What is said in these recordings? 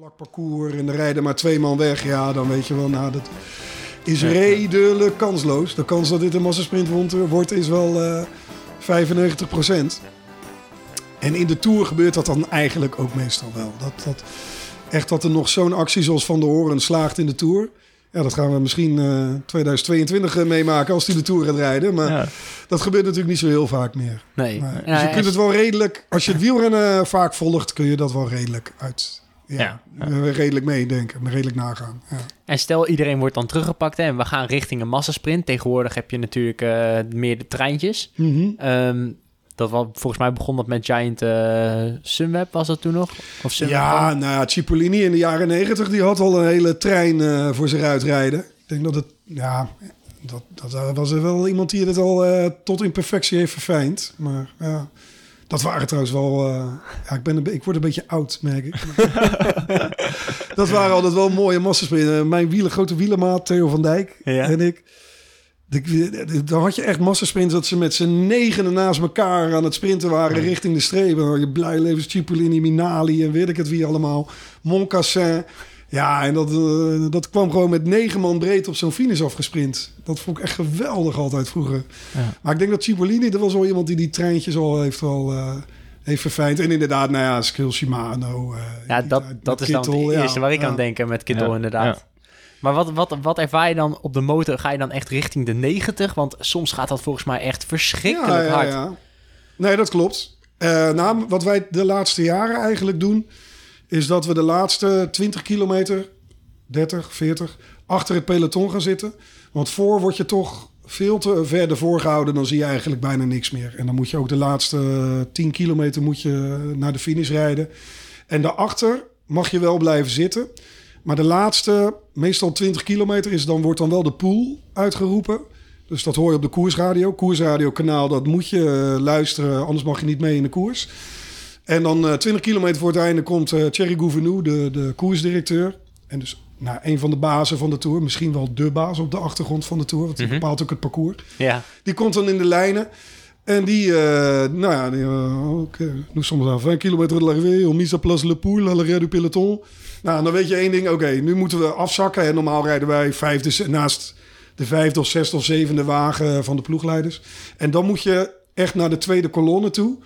vlak parcours en er rijden maar twee man weg. Ja, dan weet je wel, nou, dat is redelijk kansloos. De kans dat dit een massasprint wordt is wel eh 95% En in de Tour gebeurt dat dan eigenlijk ook meestal wel. Dat, dat, echt dat er nog zo'n actie zoals Van der Hoorn slaagt in de Tour. Ja, dat gaan we misschien eh 2022 eh, meemaken als hij de Tour gaat rijden. Maar Ja. dat gebeurt natuurlijk niet zo heel vaak meer. Nee. Ja, dus je kunt het wel redelijk... Als je het wielrennen vaak volgt, kun je dat wel redelijk uit... Ja, redelijk meedenken, redelijk nagaan. Ja. En stel iedereen wordt dan teruggepakt hè, en we gaan richting een massasprint. Tegenwoordig heb je natuurlijk eh, meer de treintjes. Mhm. Ehm, dat was, volgens mij begon dat met Giant eh, Sunweb, was dat toen nog? Of Sunweb Ja, nou ja, Cipollini in de jaren negentig, die had al een hele trein eh, voor zich uitrijden. Ik denk dat het, ja, dat, dat was er wel iemand die het al tot in perfectie heeft verfijnd. Maar ja, dat waren trouwens wel, eh, ja, ik, ben een, ik word een beetje oud, merk ik. dat waren altijd wel mooie massasprinten. Mijn wielen, grote wielenmaat, Theo van Dijk Ja. en ik. Dan had je echt massasprints dat ze met z'n negenen naast elkaar aan het sprinten waren richting de streep. Dan had je Blijlevens, Cipollini, Minali en weet ik het wie allemaal. Moncassin. Ja, en dat, eh, dat kwam gewoon met negen man breed op zo'n finish afgesprint. Dat vond ik echt geweldig altijd vroeger. Ja. Maar ik denk dat Cipollini, dat was wel iemand die die treintjes al heeft, wel, eh, heeft verfijnd. En inderdaad, nou ja, Skill Shimano. eh, Ja, dat, dat is dan het ja, eerste waar ik aan denk met Kittel Ja, inderdaad. ja. Maar wat, wat, wat ervaar je dan op de motor? Ga je dan echt richting de 90? Want soms gaat dat volgens mij echt verschrikkelijk hard. Nee, dat klopt. Eh, nou, wat wij de laatste jaren eigenlijk doen, is dat we de laatste 20 kilometer, 30, 40, achter het peloton gaan zitten. Want voor word je toch veel te verder voorgehouden, dan zie je eigenlijk bijna niks meer. En dan moet je ook de laatste 10 kilometer moet je naar de finish rijden. En daarachter mag je wel blijven zitten. Maar de laatste, meestal 20 kilometer, is dan, wordt dan wel de pool uitgeroepen. Dus dat hoor je op de koersradio. Koersradio kanaal, dat moet je eh, luisteren, anders mag je niet mee in de koers. En dan eh 20 kilometer voor het einde komt eh Thierry Gouvenou, de, de koersdirecteur. En dus nou, een van de bazen van de Tour. Misschien wel de baas op de achtergrond van de Tour. Want die Mhm. bepaalt ook het parcours. Ja. Die komt dan in de lijnen. En die, eh, nou ja, die, uh, oké, nous sommes à 20 kilometer de l'arrivée, on mise à place le poule, à l'arrière du peloton. Nou, dan weet je één ding, oké, nu moeten we afzakken. En normaal rijden wij vijfde, naast de vijfde of zesde of zevende wagen van de ploegleiders. En dan moet je echt naar de tweede kolonne toe.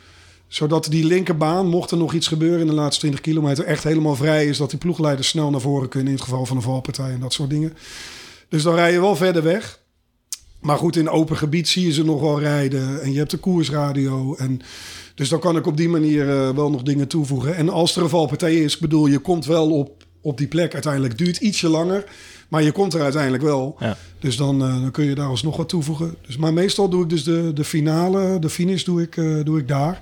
Zodat die linkerbaan, mocht er nog iets gebeuren in de laatste 20 kilometer, echt helemaal vrij is. Dat die ploegleiders snel naar voren kunnen in het geval van een valpartij en dat soort dingen. Dus dan rij je wel verder weg. Maar goed, in open gebied zie je ze nog wel rijden. En je hebt de koersradio. En dus dan kan ik op die manier eh, wel nog dingen toevoegen. En als er een valpartij is, ik bedoel, je komt wel op, op die plek. Uiteindelijk duurt ietsje langer. Maar je komt er uiteindelijk wel. Ja. Dus dan, eh, dan kun je daar alsnog wat toevoegen. Dus, maar meestal doe ik dus de, de finale, de finish doe ik, eh, doe ik daar.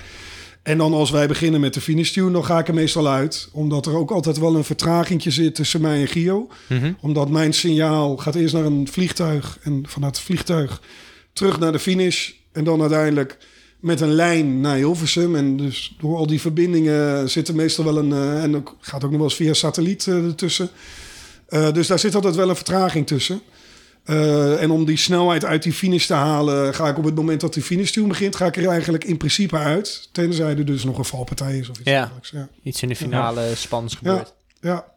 En dan als wij beginnen met de finish tune, dan ga ik er meestal uit. Omdat er ook altijd wel een vertragingje zit tussen mij en Gio. Mhm. Omdat mijn signaal gaat eerst naar een vliegtuig. En vanuit het vliegtuig terug naar de finish. En dan uiteindelijk met een lijn naar Hilversum. En dus door al die verbindingen zit er meestal wel een... eh, en ook, gaat ook nog wel eens via satelliet eh, ertussen. Eh, dus daar zit altijd wel een vertraging tussen. Eh, en om die snelheid uit die finish te halen, ga ik op het moment dat die finish tune begint, ga ik er eigenlijk in principe uit. Tenzij er dus nog een valpartij is of iets Ja. dergelijks. Ja. Iets in de finale spannends gebeurt. ja.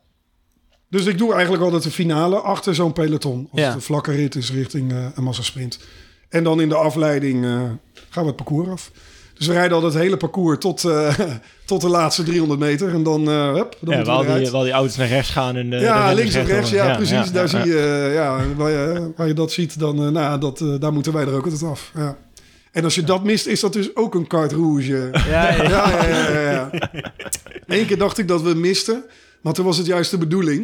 Dus ik doe eigenlijk altijd de finale achter zo'n peloton. Als een vlakke rit is richting eh, een massasprint. En dan in de afleiding eh, gaan we het parcours af. Dus we rijden al het hele parcours tot, eh, tot de laatste 300 meter. En dan, eh hup, dan Ja, we die, die auto's naar rechts gaan. En de Ja, links of rechts. Ja, precies. daar zie je, eh, ja, waar je, waar je dat ziet, dan, eh, nou, dat, eh, daar moeten wij er ook altijd af. Ja. En als je dat mist, is dat dus ook een carte rouge. Ja, ja. Ja, ja, ja, ja, ja. Eén keer dacht ik dat we misten, maar toen was het juist de bedoeling.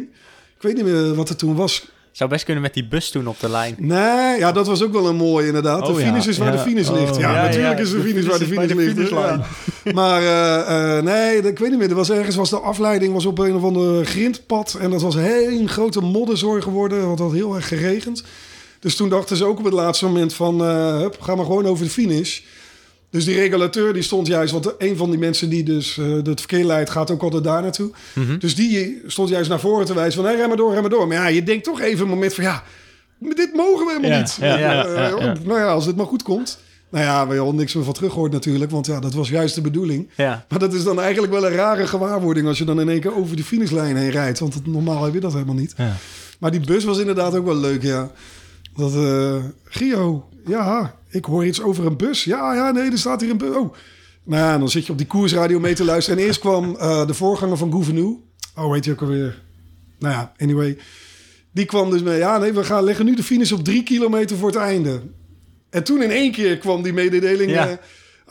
Ik weet niet meer wat het toen was. Zou best kunnen met die bus toen op de lijn. Nee, ja, dat was ook wel een mooie inderdaad. Oh, de ja. finish is waar Ja. de finish Oh. ligt. Ja, Ja, natuurlijk is de De finish waar de finish ligt. Maar eh, eh, nee, ik weet niet meer. Er was ergens was de afleiding was op een of ander grindpad. En dat was een hele grote modderzooi geworden. Want het had heel erg geregend. Dus toen dachten ze ook op het laatste moment van... eh hup, ga maar gewoon over de finish. Dus die regulateur die stond juist... Want een van die mensen die dus eh, het verkeer leidt... gaat ook altijd daar naartoe. Mhm. Dus die stond juist naar voren te wijzen van... Hey, rem maar door, rem maar door. Maar ja, je denkt toch even een moment van... ja, dit mogen we helemaal Ja, niet. ja, ja, Eh, ja. Nou ja, als dit maar goed komt. Nou ja, we hadden niks meer van teruggehoord natuurlijk, want ja, dat was juist de bedoeling. Ja. Maar dat is dan eigenlijk wel een rare gewaarwording als je dan in één keer over de finishlijn heen rijdt. Want het, normaal heb je dat helemaal niet. Ja. Maar die bus was inderdaad ook wel leuk, ja. Dat, eh Gio, ja, ik hoor iets over een bus. Ja, ja, nee, er staat hier een bus. Oh. Nou ja, dan zit je op die koersradio mee te luisteren. En eerst kwam eh, de voorganger van Gouvenou. Oh, weet je ook alweer? Nou ja, anyway. Die kwam dus mee. Ja, nee, we gaan leggen nu de finish op drie kilometer voor het einde. En toen in één keer kwam die mededeling... Ja. eh,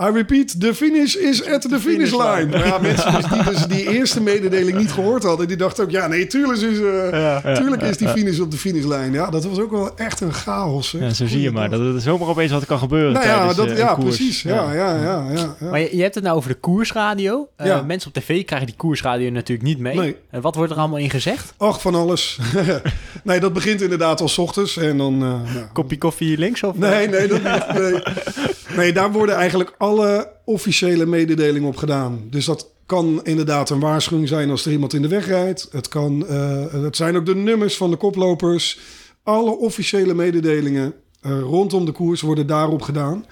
I repeat, the finish is at the finish line. Maar ja, mensen dus die dus die eerste mededeling niet gehoord hadden... die dachten ook, ja, nee, tuurlijk is, eh, tuurlijk is die finish op de finishlijn. Ja, dat was ook wel echt een chaos. hè. Ja, zo zie je maar. Dat er zomaar opeens wat kan gebeuren Nou ja, tijdens dat, eh, ja koers. precies. Ja, ja, ja, ja, ja. Maar je, je hebt het nou over de koersradio. Eh, Ja. Mensen op tv krijgen die koersradio natuurlijk niet mee. Nee. En wat wordt er allemaal in gezegd? Och, van alles. nee, dat begint inderdaad al 's ochtends. En dan... eh, nou, Kopje koffie links of? Nee, nee, dat. Nee. nee, daar worden eigenlijk alle officiële mededelingen op gedaan. Dus dat kan inderdaad een waarschuwing zijn als er iemand in de weg rijdt. Het, kan, eh, het zijn ook de nummers van de koplopers. Alle officiële mededelingen eh, rondom de koers worden daarop gedaan.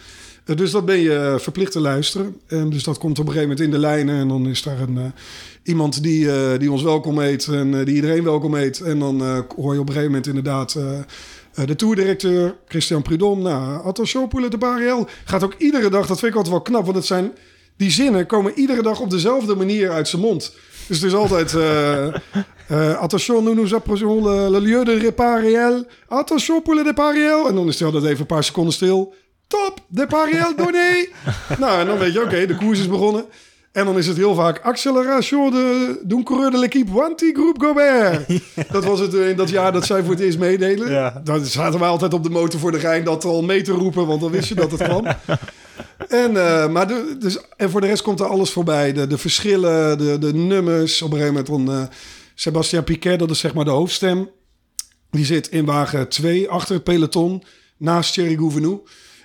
Eh, dus dat ben je verplicht te luisteren. En dus dat komt op een gegeven moment in de lijnen. En dan is daar een, iemand die, die ons welkom heet en die iedereen welkom heet. En dan hoor je op een gegeven moment inderdaad... eh, eh, de toerdirecteur Christian Prudhomme, nou, attention Poulet de Bariel, gaat ook iedere dag, dat vind ik altijd wel knap, want het zijn, die zinnen komen iedere dag op dezelfde manier uit zijn mond. Dus het is altijd, eh eh, attention, nous nous approchons le, le lieu de départ réel, attention Poulet de Bariel, en dan is hij altijd even een paar seconden stil, top, de Bariel donné. nou, en dan weet je, oké, de koers is begonnen. En dan is het heel vaak acceleration de d'un coureur de l'équipe Groep Gobert. Dat was het eh, in dat jaar dat zij voor het eerst meedelen. Ja. Dan zaten wij altijd op de motor voor de Rijn dat al mee te roepen, want dan wist je dat het kwam. En, eh, maar de, dus, en voor de rest komt er alles voorbij. De, de verschillen, de, de nummers. Op een gegeven moment dan, eh, Sebastian Piquet, dat is zeg maar de hoofdstem. Die zit in wagen 2 achter het peloton naast Thierry Gouvenou.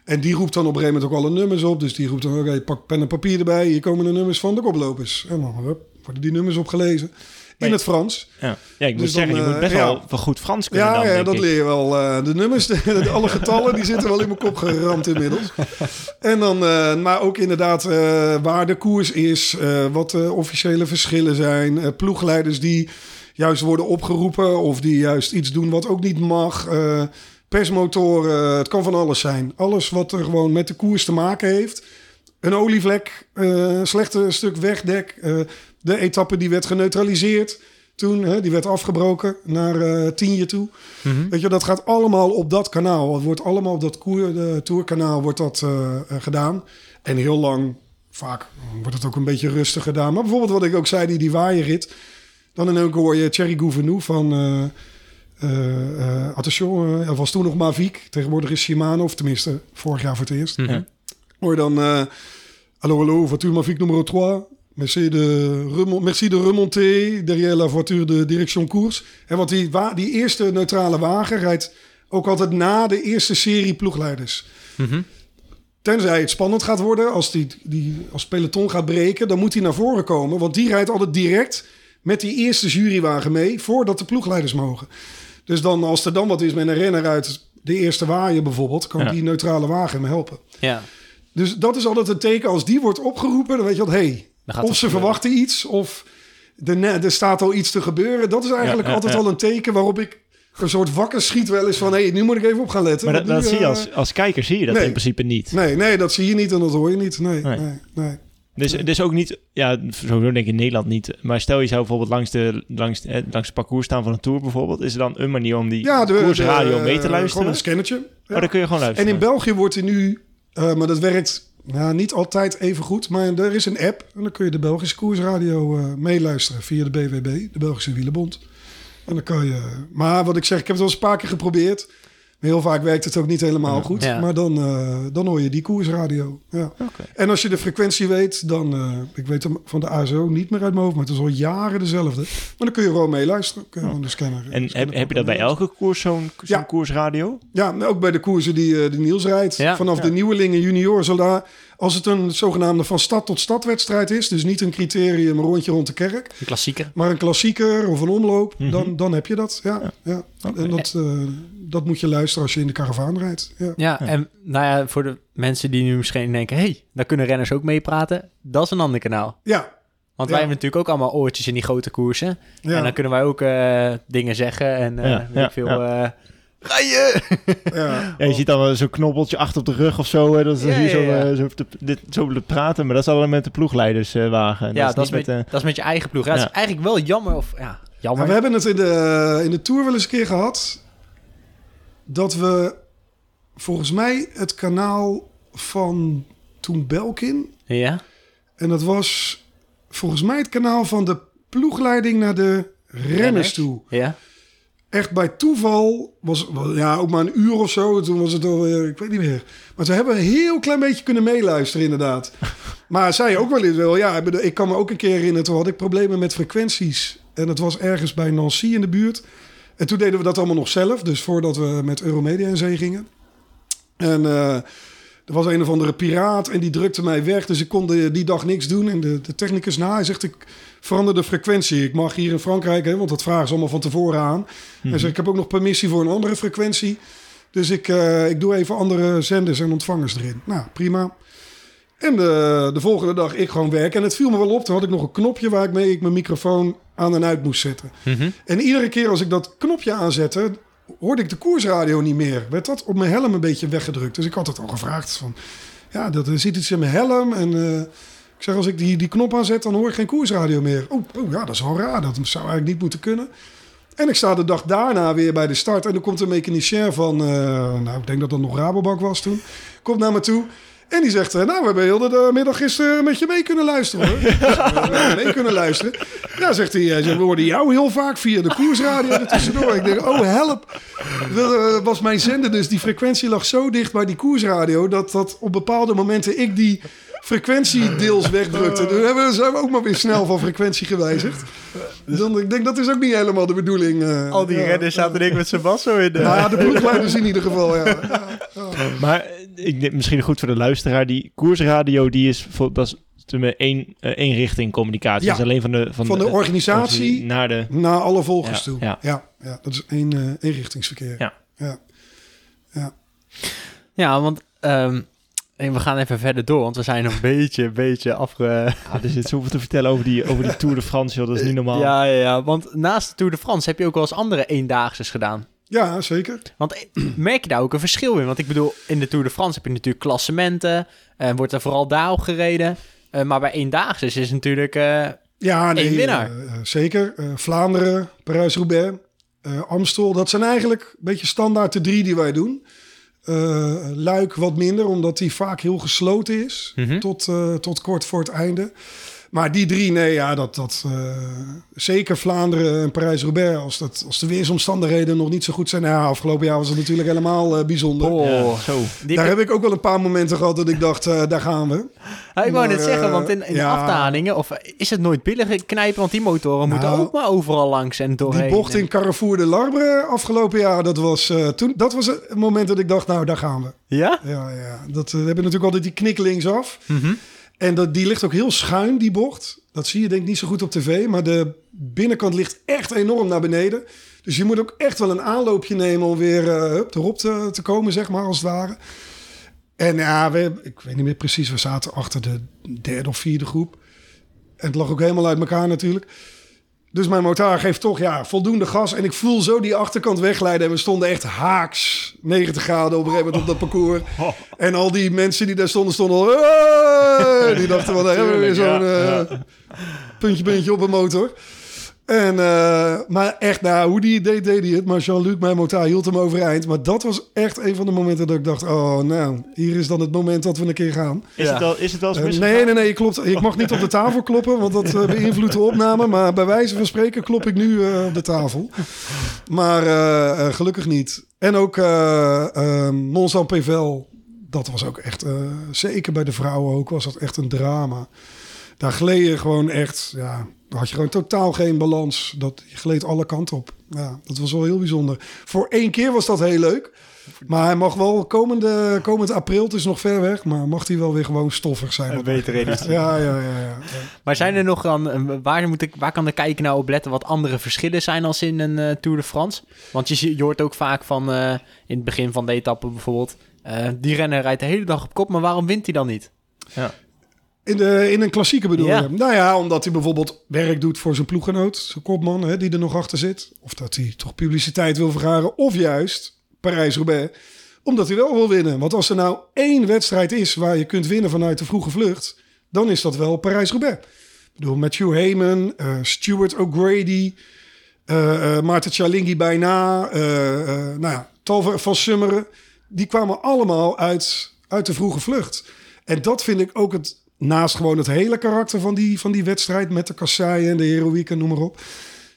En die roept dan op een gegeven moment ook alle nummers op. Dus die roept dan, oké, pak pen en papier erbij. Hier komen de nummers van de koplopers. En dan hup, worden die nummers opgelezen. In het Frans. Ja, ja ik moet Dus dan, zeggen, je moet eh, best ja. wel, wel goed Frans kunnen Ja, dan, ja dat ik. leer je wel. Eh, de nummers, de, alle getallen, die zitten wel in mijn kop geramd inmiddels. En dan, eh, maar ook inderdaad waar de koers is, wat de officiële verschillen zijn. ploegleiders die juist worden opgeroepen of die juist iets doen wat ook niet mag. Eh, persmotoren, het kan van alles zijn. Alles wat er gewoon met de koers te maken heeft. Een olievlek, eh, een slechte stuk wegdek. eh, de etappe die werd geneutraliseerd toen. Hè, die werd afgebroken naar eh Tienje toe. Mhm. Weet je, dat gaat allemaal op dat kanaal. Het wordt allemaal op dat tourkanaal wordt dat eh, eh, gedaan. En heel lang, vaak wordt het ook een beetje rustig gedaan. Maar bijvoorbeeld wat ik ook zei, die, die waaierrit. Dan in één keer hoor je Thierry Gouvenou van... eh eh, eh, attention, eh, er was toen nog Mavic. Tegenwoordig is Shimano, of tenminste vorig jaar voor het eerst. Mhm. Hoor dan... eh Hallo, hallo, voiture Mavic nummer 3. Merci de, remon- merci de remonter derrière la voiture de direction course. En want die, die eerste neutrale wagen rijdt ook altijd na de eerste serie ploegleiders. Mhm. Tenzij het spannend gaat worden, als, die, die, als peloton gaat breken, dan moet hij naar voren komen. Want die rijdt altijd direct met die eerste jurywagen mee, voordat de ploegleiders mogen. Dus dan, als er dan wat is met een renner uit de eerste waaier bijvoorbeeld, kan Ja. die neutrale wagen hem helpen. Ja. Dus dat is altijd een teken. Als die wordt opgeroepen, dan weet je wat, hey, Dan gaat of ze gebeuren. verwachten iets, of er, er staat al iets te gebeuren. Dat is eigenlijk Ja, ja, altijd ja. al een teken waarop ik een soort wakker schiet wel eens van, hé, nu moet ik even op gaan letten. Maar dat, zie je eh, als, als kijker zie je dat nee. in principe niet. Nee, nee, dat zie je niet en dat hoor je niet. Nee, Nee. nee, nee. Dus, dus ook niet, ja, sowieso denk ik in Nederland niet. Maar stel je zou bijvoorbeeld langs, de, langs, eh, langs het parcours staan van een tour bijvoorbeeld. Is er dan een manier om die Ja, de, koersradio de- mee te Gewoon luisteren? een scannertje. Ja. Oh, dan kun je gewoon En luisteren. in België wordt er nu, eh, maar dat werkt niet altijd even goed. Maar er is een app en dan kun je de Belgische koersradio eh, meeluisteren via de BWB, de Belgische Wielenbond. En dan kan je, maar wat ik zeg, ik heb het wel eens een paar keer geprobeerd. Heel vaak werkt het ook niet helemaal goed. Ja. Maar dan, eh, dan hoor je die koersradio. Ja. En als je de frequentie weet, dan, eh, ik weet hem van de ASO niet meer uit mijn hoofd, maar het is al jaren dezelfde. Maar dan kun je gewoon meeluisteren. Kun je gewoon de scanner. En scanner heb, heb je dat bij elke koers, zo'n Ja. koersradio? Ja, ook bij de koersen die, eh, die Niels rijdt. Ja, Vanaf ja. de nieuwelingen junior. Zodat, als het een zogenaamde van stad tot stad wedstrijd is. Dus niet een criterium een rondje rond de kerk. Een klassieker. Maar een klassieker of een omloop. Mhm. dan, dan heb je dat. Ja, ja. En dat, eh, dat moet je luisteren als je in de karavaan rijdt. Ja. Ja, en nou ja, voor de mensen die nu misschien denken... hé, hey, daar kunnen renners ook meepraten. Dat is een ander kanaal. Ja, Want Ja. wij hebben natuurlijk ook allemaal oortjes in die grote koersen. ja, En dan kunnen wij ook eh, dingen zeggen en eh Ja, weet ja, ik veel... ja. eh, Ga je! ja. Ja, je ziet dan wel zo'n knobbeltje achter op de rug of zo. Hè, dat is Ja, hier ja, zo, ja. zo, te, dit, zo te praten. Maar dat is allemaal met de ploegleiderswagen. ja, dat is, niet met, eh, dat is met je eigen ploeg. Ja, Dat is eigenlijk wel jammer. Of, ja, jammer. we hebben het in de, in de Tour wel eens een keer gehad... dat we volgens mij het kanaal van toen Belkin... Ja? en dat was volgens mij het kanaal van de ploegleiding naar de renners toe. Ja? echt bij toeval was ja ook maar een uur of zo. Toen was het alweer, ik weet niet meer. Maar ze hebben een heel klein beetje kunnen meeluisteren inderdaad. maar zij ook wel eens wel. Ja, ik kan me ook een keer herinneren. Toen had ik problemen met frequenties. En het was ergens bij Nancy in de buurt. En toen deden we dat allemaal nog zelf. Dus voordat we met Euromedia in zee gingen. En eh, er was een of andere piraat en die drukte mij weg. Dus ik kon de- die dag niks doen. En de, de technicus na, hij zegt ik verander de frequentie. Ik mag hier in Frankrijk, hè, want dat vragen ze allemaal van tevoren aan. Hij zegt ik heb ook nog permissie voor een andere frequentie. Dus ik, eh, ik doe even andere zenders en ontvangers erin. Nou, prima. En de, de volgende dag ik gewoon werken. En het viel me wel op. Toen had ik nog een knopje waar ik mee ik mijn microfoon aan en uit moest zetten. Mhm. En iedere keer als ik dat knopje aanzette, hoorde ik de koersradio niet meer. Werd dat op mijn helm een beetje weggedrukt. Dus ik had het al gevraagd van, ja, dat er zit iets in mijn helm. En eh, ik zeg, als ik die, die knop aanzet, dan hoor ik geen koersradio meer. Oh, oh, ja, dat is wel raar. Dat zou eigenlijk niet moeten kunnen. En ik sta de dag daarna weer bij de start. En dan komt een mechanicien van, eh, nou, ik denk dat dat nog Rabobank was toen. Komt naar me toe. En die zegt, eh, nou, we hebben heel de middag gisteren met je mee kunnen luisteren hoor. Ja, mee kunnen luisteren. Ja, zegt hij, zegt, we hoorden jou heel vaak via de koersradio er tussendoor. Ik denk, oh help. Dat eh, was mijn zender dus. Die frequentie lag zo dicht bij die koersradio... dat, dat op bepaalde momenten ik die frequentie deels wegdrukte. Toen hebben we, zijn we ook maar weer snel van frequentie gewijzigd. Dan, ik denk, dat is ook niet helemaal de bedoeling. eh, Al die ja. renners zaten denk ik met Sebastian in de... Nou ja, de ploegleiders in ieder geval, ja. Maar eh, ik denk misschien goed voor de luisteraar. Die koersradio, die is, voor, dat is één, eh, één richting communicatie. Ja. Dat is alleen van de, van Van de organisatie naar de... naar alle volgers Ja, toe. ja. Ja. Ja, dat is één eh eenrichtingsverkeer. Ja. Ja. Ja. Ja, want ehm, en we gaan even verder door, want we zijn een beetje, beetje afge... Ja, er zit zoveel te vertellen over die, over die Tour de France, joh. Dat is niet normaal. Ja, ja, ja, want naast de Tour de France heb je ook wel eens andere eendaagses gedaan. Ja, zeker. Want eh, merk je daar ook een verschil in? Want ik bedoel, in de Tour de France heb je natuurlijk klassementen. En wordt er vooral daarop gereden. Eh, maar bij eendaagses is natuurlijk... eh, Ja, nee, Eén winnaar. eh, eh, zeker. Eh, Vlaanderen, Parijs-Roubaix, eh, Amstel. Dat zijn eigenlijk een beetje standaard de drie die wij doen. Eh, Luik wat minder, omdat die vaak heel gesloten is. Mhm. Tot, eh, tot kort voor het einde. Maar die drie, nee, ja, dat, dat eh, zeker Vlaanderen en Parijs-Roubaix. Als, dat, als de weersomstandigheden nog niet zo goed zijn. Nou, ja, afgelopen jaar was het natuurlijk helemaal eh, bijzonder. oh, zo. die Daar heb ik ook wel een paar momenten gehad dat ik dacht, eh, daar gaan we. Ik wou net zeggen, want in, in ja. de afdalingen... Of is het nooit billen knijpen? Want die motoren moeten Nou, ook maar overal langs en doorheen. Die bocht in Carrefour de Larbre afgelopen jaar, dat was, eh, toen, dat was het moment dat ik dacht, nou, daar gaan we. Ja? Ja, ja. Dat, we hebben natuurlijk altijd die knik linksaf. Mhm. En die ligt ook heel schuin, die bocht. Dat zie je denk ik niet zo goed op tv. Maar de binnenkant ligt echt enorm naar beneden. Dus je moet ook echt wel een aanloopje nemen om weer eh, hup, erop te, te komen, zeg maar, als het ware. En ja, we, ik weet niet meer precies, we zaten achter de derde of vierde groep. En het lag ook helemaal uit elkaar natuurlijk. Dus mijn motor geeft toch ja, voldoende gas. En ik voel zo die achterkant wegleiden. En we stonden echt haaks 90 graden op een gegeven moment op dat parcours. En al die mensen die daar stonden, stonden al... Die dachten, daar hebben we weer zo'n eh, puntje, puntje op een motor. En, eh, maar echt, nou, hoe die deed, deed hij het. Maar Jean-Luc, mijn motor, hield hem overeind. Maar dat was echt een van de momenten dat ik dacht... Oh, nou, hier is dan het moment dat we een keer gaan. Is, Ja. het wel, is het wel eens Eh, nee, nee, nee, klopt. Ik mag niet op de tafel kloppen, want dat eh, beïnvloedt de opname. Maar bij wijze van spreken klop ik nu eh, op de tafel. Maar gelukkig niet. En ook eh eh, Mons en Pével, dat was ook echt, eh, zeker bij de vrouwen ook, was dat echt een drama. Daar gleed je gewoon echt, ja, had je gewoon totaal geen balans. Dat, je gleed alle kanten op. ja, dat was wel heel bijzonder. Voor één keer was dat heel leuk. Maar hij mag wel komende, komend april, het is nog ver weg, maar mag hij wel weer gewoon stoffig zijn. Een editie. Ja, ja, ja. ja, ja. Maar zijn er nog dan, eh, waar, moet ik, waar kan de kijker nou op letten wat andere verschillen zijn als in een eh, Tour de France? Want je, je hoort ook vaak van, eh, in het begin van de etappe bijvoorbeeld, eh, die renner rijdt de hele dag op kop, maar waarom wint hij dan niet? In, de, in een klassieke bedoel Ja. je? Nou ja, omdat hij bijvoorbeeld werk doet voor zijn ploeggenoot, zijn kopman, hè, die er nog achter zit. Of dat hij toch publiciteit wil vergaren. Of juist Parijs-Roubaix, omdat hij wel wil winnen. Want als er nou één wedstrijd is waar je kunt winnen vanuit de vroege vlucht, dan is dat wel Parijs-Roubaix. Ik bedoel, Matthew Heyman, eh, Stuart O'Grady, eh eh Maarten Cialinghi bijna, nou ja, tal van- van Summeren. Die kwamen allemaal uit, uit de vroege vlucht. En dat vind ik ook het, naast gewoon het hele karakter van die, van die wedstrijd met de kasseien en de heroïek en noem maar op.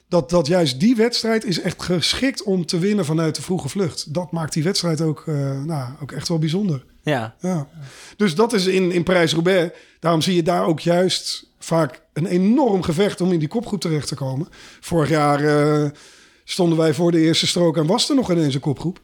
Dat, dat juist die wedstrijd is echt geschikt om te winnen vanuit de vroege vlucht. Dat maakt die wedstrijd ook, eh, nou, ook echt wel bijzonder. Ja, Ja. Dus dat is in, in Parijs-Roubaix. Daarom zie je daar ook juist vaak een enorm gevecht om in die kopgroep terecht te komen. Vorig jaar eh, stonden wij voor de eerste strook en was er nog ineens een kopgroep.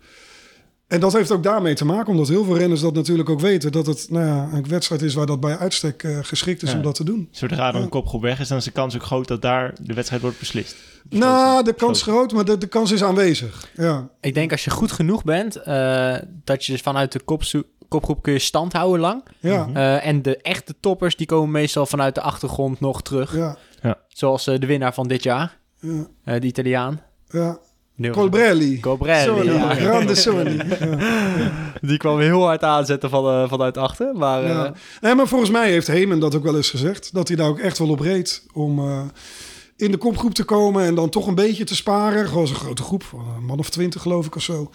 En dat heeft ook daarmee te maken, omdat heel veel renners dat natuurlijk ook weten. Dat het nou ja, een wedstrijd is waar dat bij uitstek eh, geschikt is Ja. om dat te doen. Zodra er een kopgroep weg is, dan is de kans ook groot dat daar de wedstrijd wordt beslist. Nou, de kans groot, maar de, de kans is aanwezig. Ja, ik denk als je goed genoeg bent, eh, dat je dus vanuit de kopzo- kopgroep kun je stand houden lang. ja, Eh, en de echte toppers, die komen meestal vanuit de achtergrond nog terug. ja, Zoals de winnaar van dit jaar, ja. eh, de Italiaan. ja. Colbrelli. Colbrelli, ja. Grande Sony. Die kwam heel hard aanzetten van, eh, vanuit achter. Maar eh, Ja. Nee, maar volgens mij heeft Heeman dat ook wel eens gezegd. Dat hij daar ook echt wel op reed om eh, in de kopgroep te komen en dan toch een beetje te sparen. Gewoon zo'n grote groep, van een man of twintig geloof ik of zo.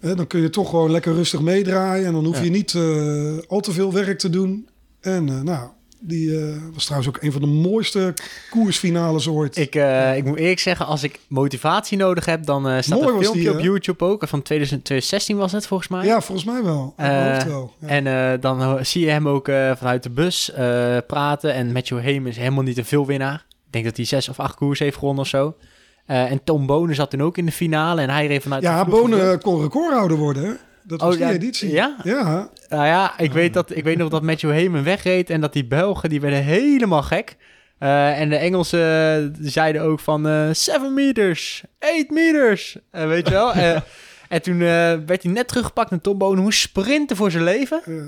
Dan kun je toch gewoon lekker rustig meedraaien en dan hoef Ja. je niet eh, al te veel werk te doen. En eh, nou, die eh, was trouwens ook een van de mooiste koersfinales ooit. ik, eh, ik moet eerlijk zeggen, als ik motivatie nodig heb, dan eh, staat Mooi een filmpje die, op? YouTube ook. Van 2000 2016 was het volgens mij. ja, volgens mij wel. Ja. En dan zie je hem ook vanuit de bus praten. En Matthew Heyman is helemaal niet een veelwinnaar. Ik denk dat hij zes of acht koers heeft gewonnen of zo. En Tom Bonen zat toen ook in de finale. En hij reed vanuit ja, Bonen kon recordhouder worden. Dat was Oh, die ja, editie. ja? Ja, Nou ja, ik weet, dat, ik weet nog dat Matthew Heyman wegreed. En dat die Belgen, die werden helemaal gek. Eh, en de Engelsen zeiden ook van... eh 7 meters, 8 meters. Eh, weet je wel? Eh, en toen eh, werd hij net teruggepakt. En Tom Bonen moest sprinten voor zijn leven. ja.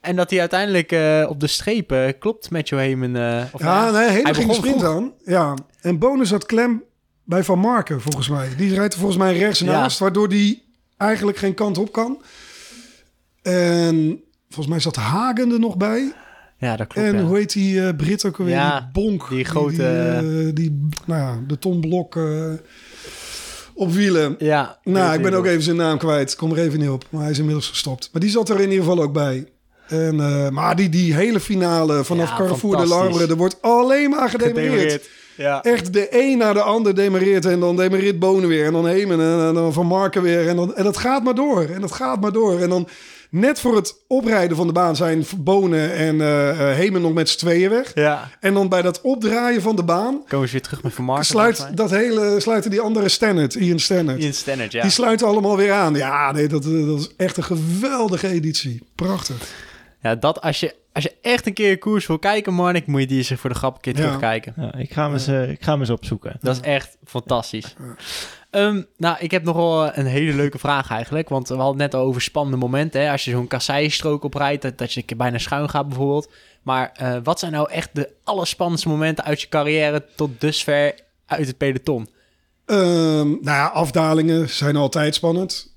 En dat hij uiteindelijk eh, op de streep eh, klopt Heyman. eh, of Ja, nee, hele hij ging sprint aan. Ja, en Bonus had klem bij Van Marken, volgens mij. Die rijdt er volgens mij rechts Ja. naast, waardoor die eigenlijk geen kant op kan. En volgens mij zat Hagen er nog bij. Ja, dat klopt. en ja. hoe heet die eh, Brit ook alweer? Ja, die Bonk. die grote- Die, eh, die, nou ja, de tonblok eh, op wielen. Ja, Nou, ik ben ook even zijn naam kwijt. Kom er even niet op. Maar hij is inmiddels gestopt. Maar die zat er in ieder geval ook bij. En, maar die, die hele finale vanaf Ja, Carrefour de. Larbre... er wordt alleen maar gedemereerd. Ja. Echt de een na de ander demereert. En dan demereert Bonen weer. En dan Hemen. En, dan Van Marken weer. En, dan, en dat gaat maar door. En dat gaat maar door. En dan net voor het oprijden van de baan... zijn Bonen en eh eh, Hemen nog met z'n tweeën weg. ja. En dan bij dat opdraaien van de baan... Komen ze weer terug met Van Marken. Sluit dat hele, sluiten die andere Stannard, Ian Stannard... Ian Stannard, ja. Die sluiten allemaal weer aan. Ja, nee, dat, eh, dat is echt een geweldige editie. Prachtig. Ja, dat als je, als je echt een keer een koers wil kijken, Marnik, moet je die eens voor de grap een keer Ja. terugkijken. Ja, ik, ga hem eens, eh, ik ga hem eens opzoeken. Dat is echt fantastisch. Ehm, nou, ik heb nog wel een hele leuke vraag eigenlijk. Want we hadden het net al over spannende momenten. Hè? Als je zo'n kasseienstrook oprijdt, dat, dat je een keer bijna schuin gaat bijvoorbeeld. Maar eh, wat zijn nou echt de allerspannendste momenten uit je carrière tot dusver uit het peloton? Ehm, nou ja, afdalingen zijn altijd spannend.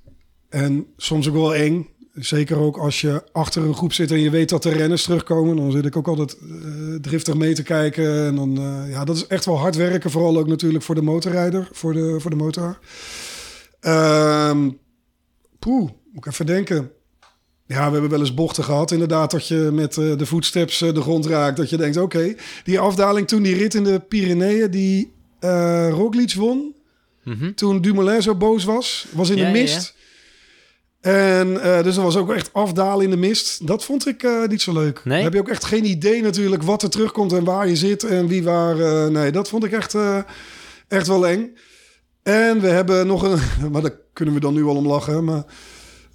En soms ook wel eng. Zeker ook als je achter een groep zit en je weet dat de renners terugkomen. Dan zit ik ook altijd eh, driftig mee te kijken. En dan, eh, ja, dat is echt wel hard werken. Vooral ook natuurlijk voor de motorrijder, voor de, voor de motor. Ehm poeh, moet ik even denken. Ja, we hebben wel eens bochten gehad. Inderdaad, dat je met eh, de voetsteps de grond raakt. Dat je denkt, oké, die afdaling toen die rit in de Pyreneeën... die Roglic won, Mhm. toen Dumoulin zo boos was. Was in Ja, de ja, mist. En eh, dus er was ook echt afdalen in de mist. Dat vond ik eh, niet zo leuk. Nee? Dan heb je ook echt geen idee natuurlijk wat er terugkomt en waar je zit en wie waar. eh, nee, dat vond ik echt, echt wel eng. En we hebben nog een, maar daar kunnen we dan nu al om lachen, maar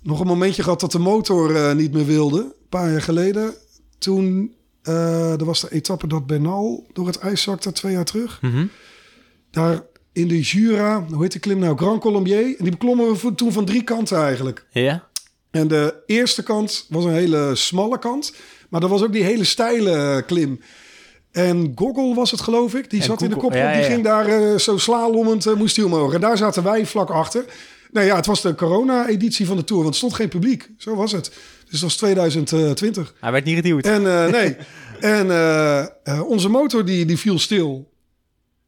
nog een momentje gehad dat de motor niet meer wilde. Een paar jaar geleden. Toen, er was de etappe dat Bernal door het ijs zakte twee jaar terug. Mhm. Daar in de Jura, hoe heet die klim nou? Grand Colombier. En die beklommen we toen van drie kanten eigenlijk. Ja? En de eerste kant was een hele smalle kant. Maar dat was ook die hele steile eh, klim. En Gogol was het, geloof ik. Die En zat in de kop. ja, Die ja. ging daar eh, zo slalommend, eh, moest hij omhoog. En daar zaten wij vlak achter. Nou ja, het was de corona-editie van de Tour. Want er stond geen publiek. Zo was het. Dus dat was 2020. Hij werd niet geduwd. En nee. en onze motor die, die viel stil.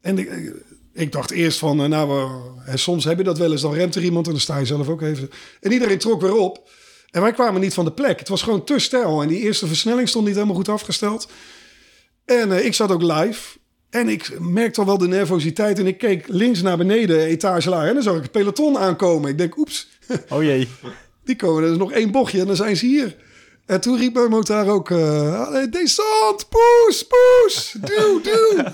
En ik, ik- dacht eerst van, eh, nou, we, hè, soms heb je dat wel eens. Dan remt er iemand en dan sta je zelf ook even. En iedereen trok weer op. En wij kwamen niet van de plek. Het was gewoon te stijl. En die eerste versnelling stond niet helemaal goed afgesteld. En eh, ik zat ook live. En ik merkte al wel de nervositeit. En ik keek links naar beneden, etage laag. En dan zag ik het peloton aankomen. Ik denk, oeps, Oh jee. die komen. Er is nog één bochtje en dan zijn ze hier. En toen riep mijn motor ook... Descent, poes, poes, duw, duw.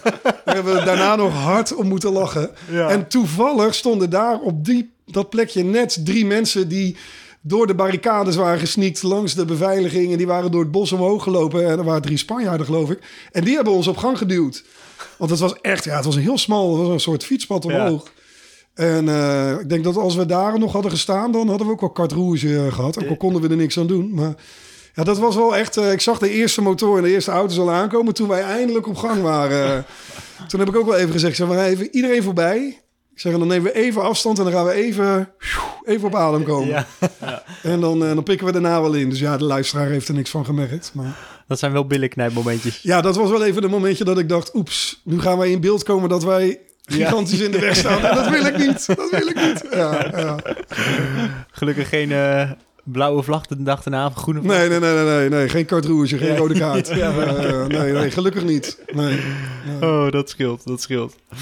Daar hebben we daarna nog hard om moeten lachen. En toevallig stonden daar op die, dat plekje net drie mensen... die door de barricades waren gesneakt langs de beveiliging... en die waren door het bos omhoog gelopen. En er waren drie Spanjaarden, geloof ik. En die hebben ons op gang geduwd. Want het was echt... Ja, het was een heel smal... Het was een soort fietspad omhoog. En eh, ik denk dat als we daar nog hadden gestaan, dan hadden we ook wel carte rouge eh, gehad. Ook al konden we er niks aan doen. Maar ja, dat was wel echt... eh, ik zag de eerste motor en de eerste auto's al aankomen toen wij eindelijk op gang waren. toen heb ik ook wel even gezegd, zeg maar even iedereen voorbij. Ik zeg, dan nemen we even afstand en dan gaan we even, even op adem komen. Ja. En dan, eh, dan pikken we daarna wel in. Dus ja, de luisteraar heeft er niks van gemerkt. Maar Dat zijn wel billenknijpmomentjes. ja, dat was wel even een momentje dat ik dacht... oeps, nu gaan wij in beeld komen dat wij gigantisch in de weg staan. En dat wil ik niet, dat wil ik niet. Ja, ja. Gelukkig geen eh, blauwe vlag de dag daarna of groene vlag. Nee, nee, nee, nee, nee, nee. Geen carte rouge, geen Ja. rode kaart. Ja. Eh, nee, nee, gelukkig niet. Nee. nee. Oh, dat scheelt, dat scheelt. Ja.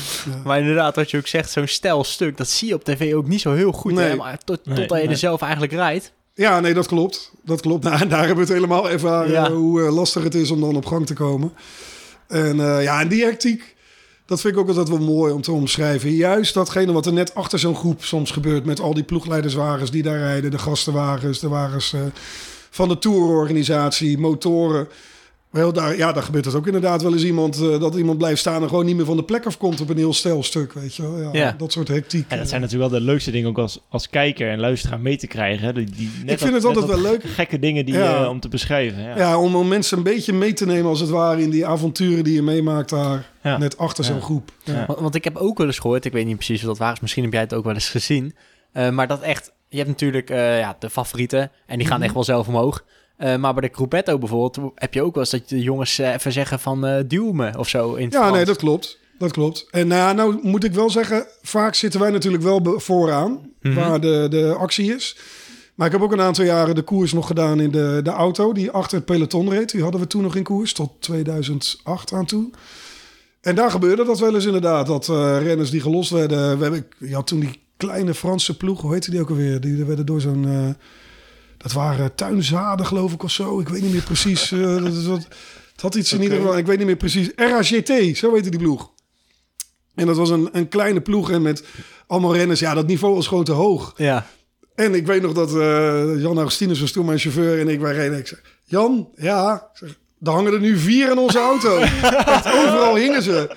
Maar inderdaad, wat je ook zegt, zo'n stijlstuk, dat zie je op tv ook niet zo heel goed. Nee. Hè? Maar tot, Nee, totdat je nee. er zelf eigenlijk rijdt. Ja, nee, dat klopt. Dat klopt. Nou, en daar hebben we het helemaal ervaren Ja. hoe eh, lastig het is om dan op gang te komen. En eh, ja, en die hectiek, dat vind ik ook altijd wel mooi om te omschrijven. Juist datgene wat er net achter zo'n groep soms gebeurt met al die ploegleiderswagens die daar rijden, de gastenwagens, de wagens eh, van de tourorganisatie, motoren. Wel, daar, ja, daar gebeurt het ook inderdaad wel eens iemand eh, dat iemand blijft staan en gewoon niet meer van de plek afkomt op een heel stijlstuk, weet je wel. Ja, Ja. Dat soort hectiek. En dat eh. zijn natuurlijk wel de leukste dingen ook als, als kijker en luisteraar mee te krijgen. Hè? Die, die, net Ik vind dat- het altijd wel leuk. Gekke dingen die, Ja. eh, om te beschrijven. Ja. Ja, om, om mensen een beetje mee te nemen als het ware in die avonturen die je meemaakt daar. Ja. Net achter zo'n groep. Ja. Ja. Want, want ik heb ook wel eens gehoord, ik weet niet precies wat dat waar is, misschien heb jij het ook wel eens gezien. eh, maar dat echt, je hebt natuurlijk eh, ja, de favorieten en die gaan Mhm. echt wel zelf omhoog. Eh, maar bij de Gruppetto bijvoorbeeld heb je ook wel eens dat de jongens eh, even zeggen van eh duw me of zo in het Ja, Frans. nee, dat klopt. Dat klopt. En nou, nou moet ik wel zeggen, vaak zitten wij natuurlijk wel vooraan Mhm. waar de, de actie is. Maar ik heb ook een aantal jaren de koers nog gedaan in de, de auto die achter het peloton reed. Die hadden we toen nog in koers, tot 2008 aan toe. En daar gebeurde dat wel eens inderdaad, dat renners die gelost werden. We hebben, je had toen die kleine Franse ploeg, hoe heette die ook alweer? Die werden door zo'n... dat waren tuinzaden, geloof ik, of zo. Ik weet niet meer precies. eh, dat het had iets in ieder geval, ik weet niet meer precies. RAGT, zo heette die ploeg. En dat was een, een kleine ploeg en met allemaal renners. Ja, dat niveau was gewoon te hoog. Ja, En ik weet nog dat eh, Jan Augustinus was toen mijn chauffeur en ik wij reden. Ik zeg, Jan, ja, Ik zeg, er hangen er nu vier in onze auto. Overal hingen ze.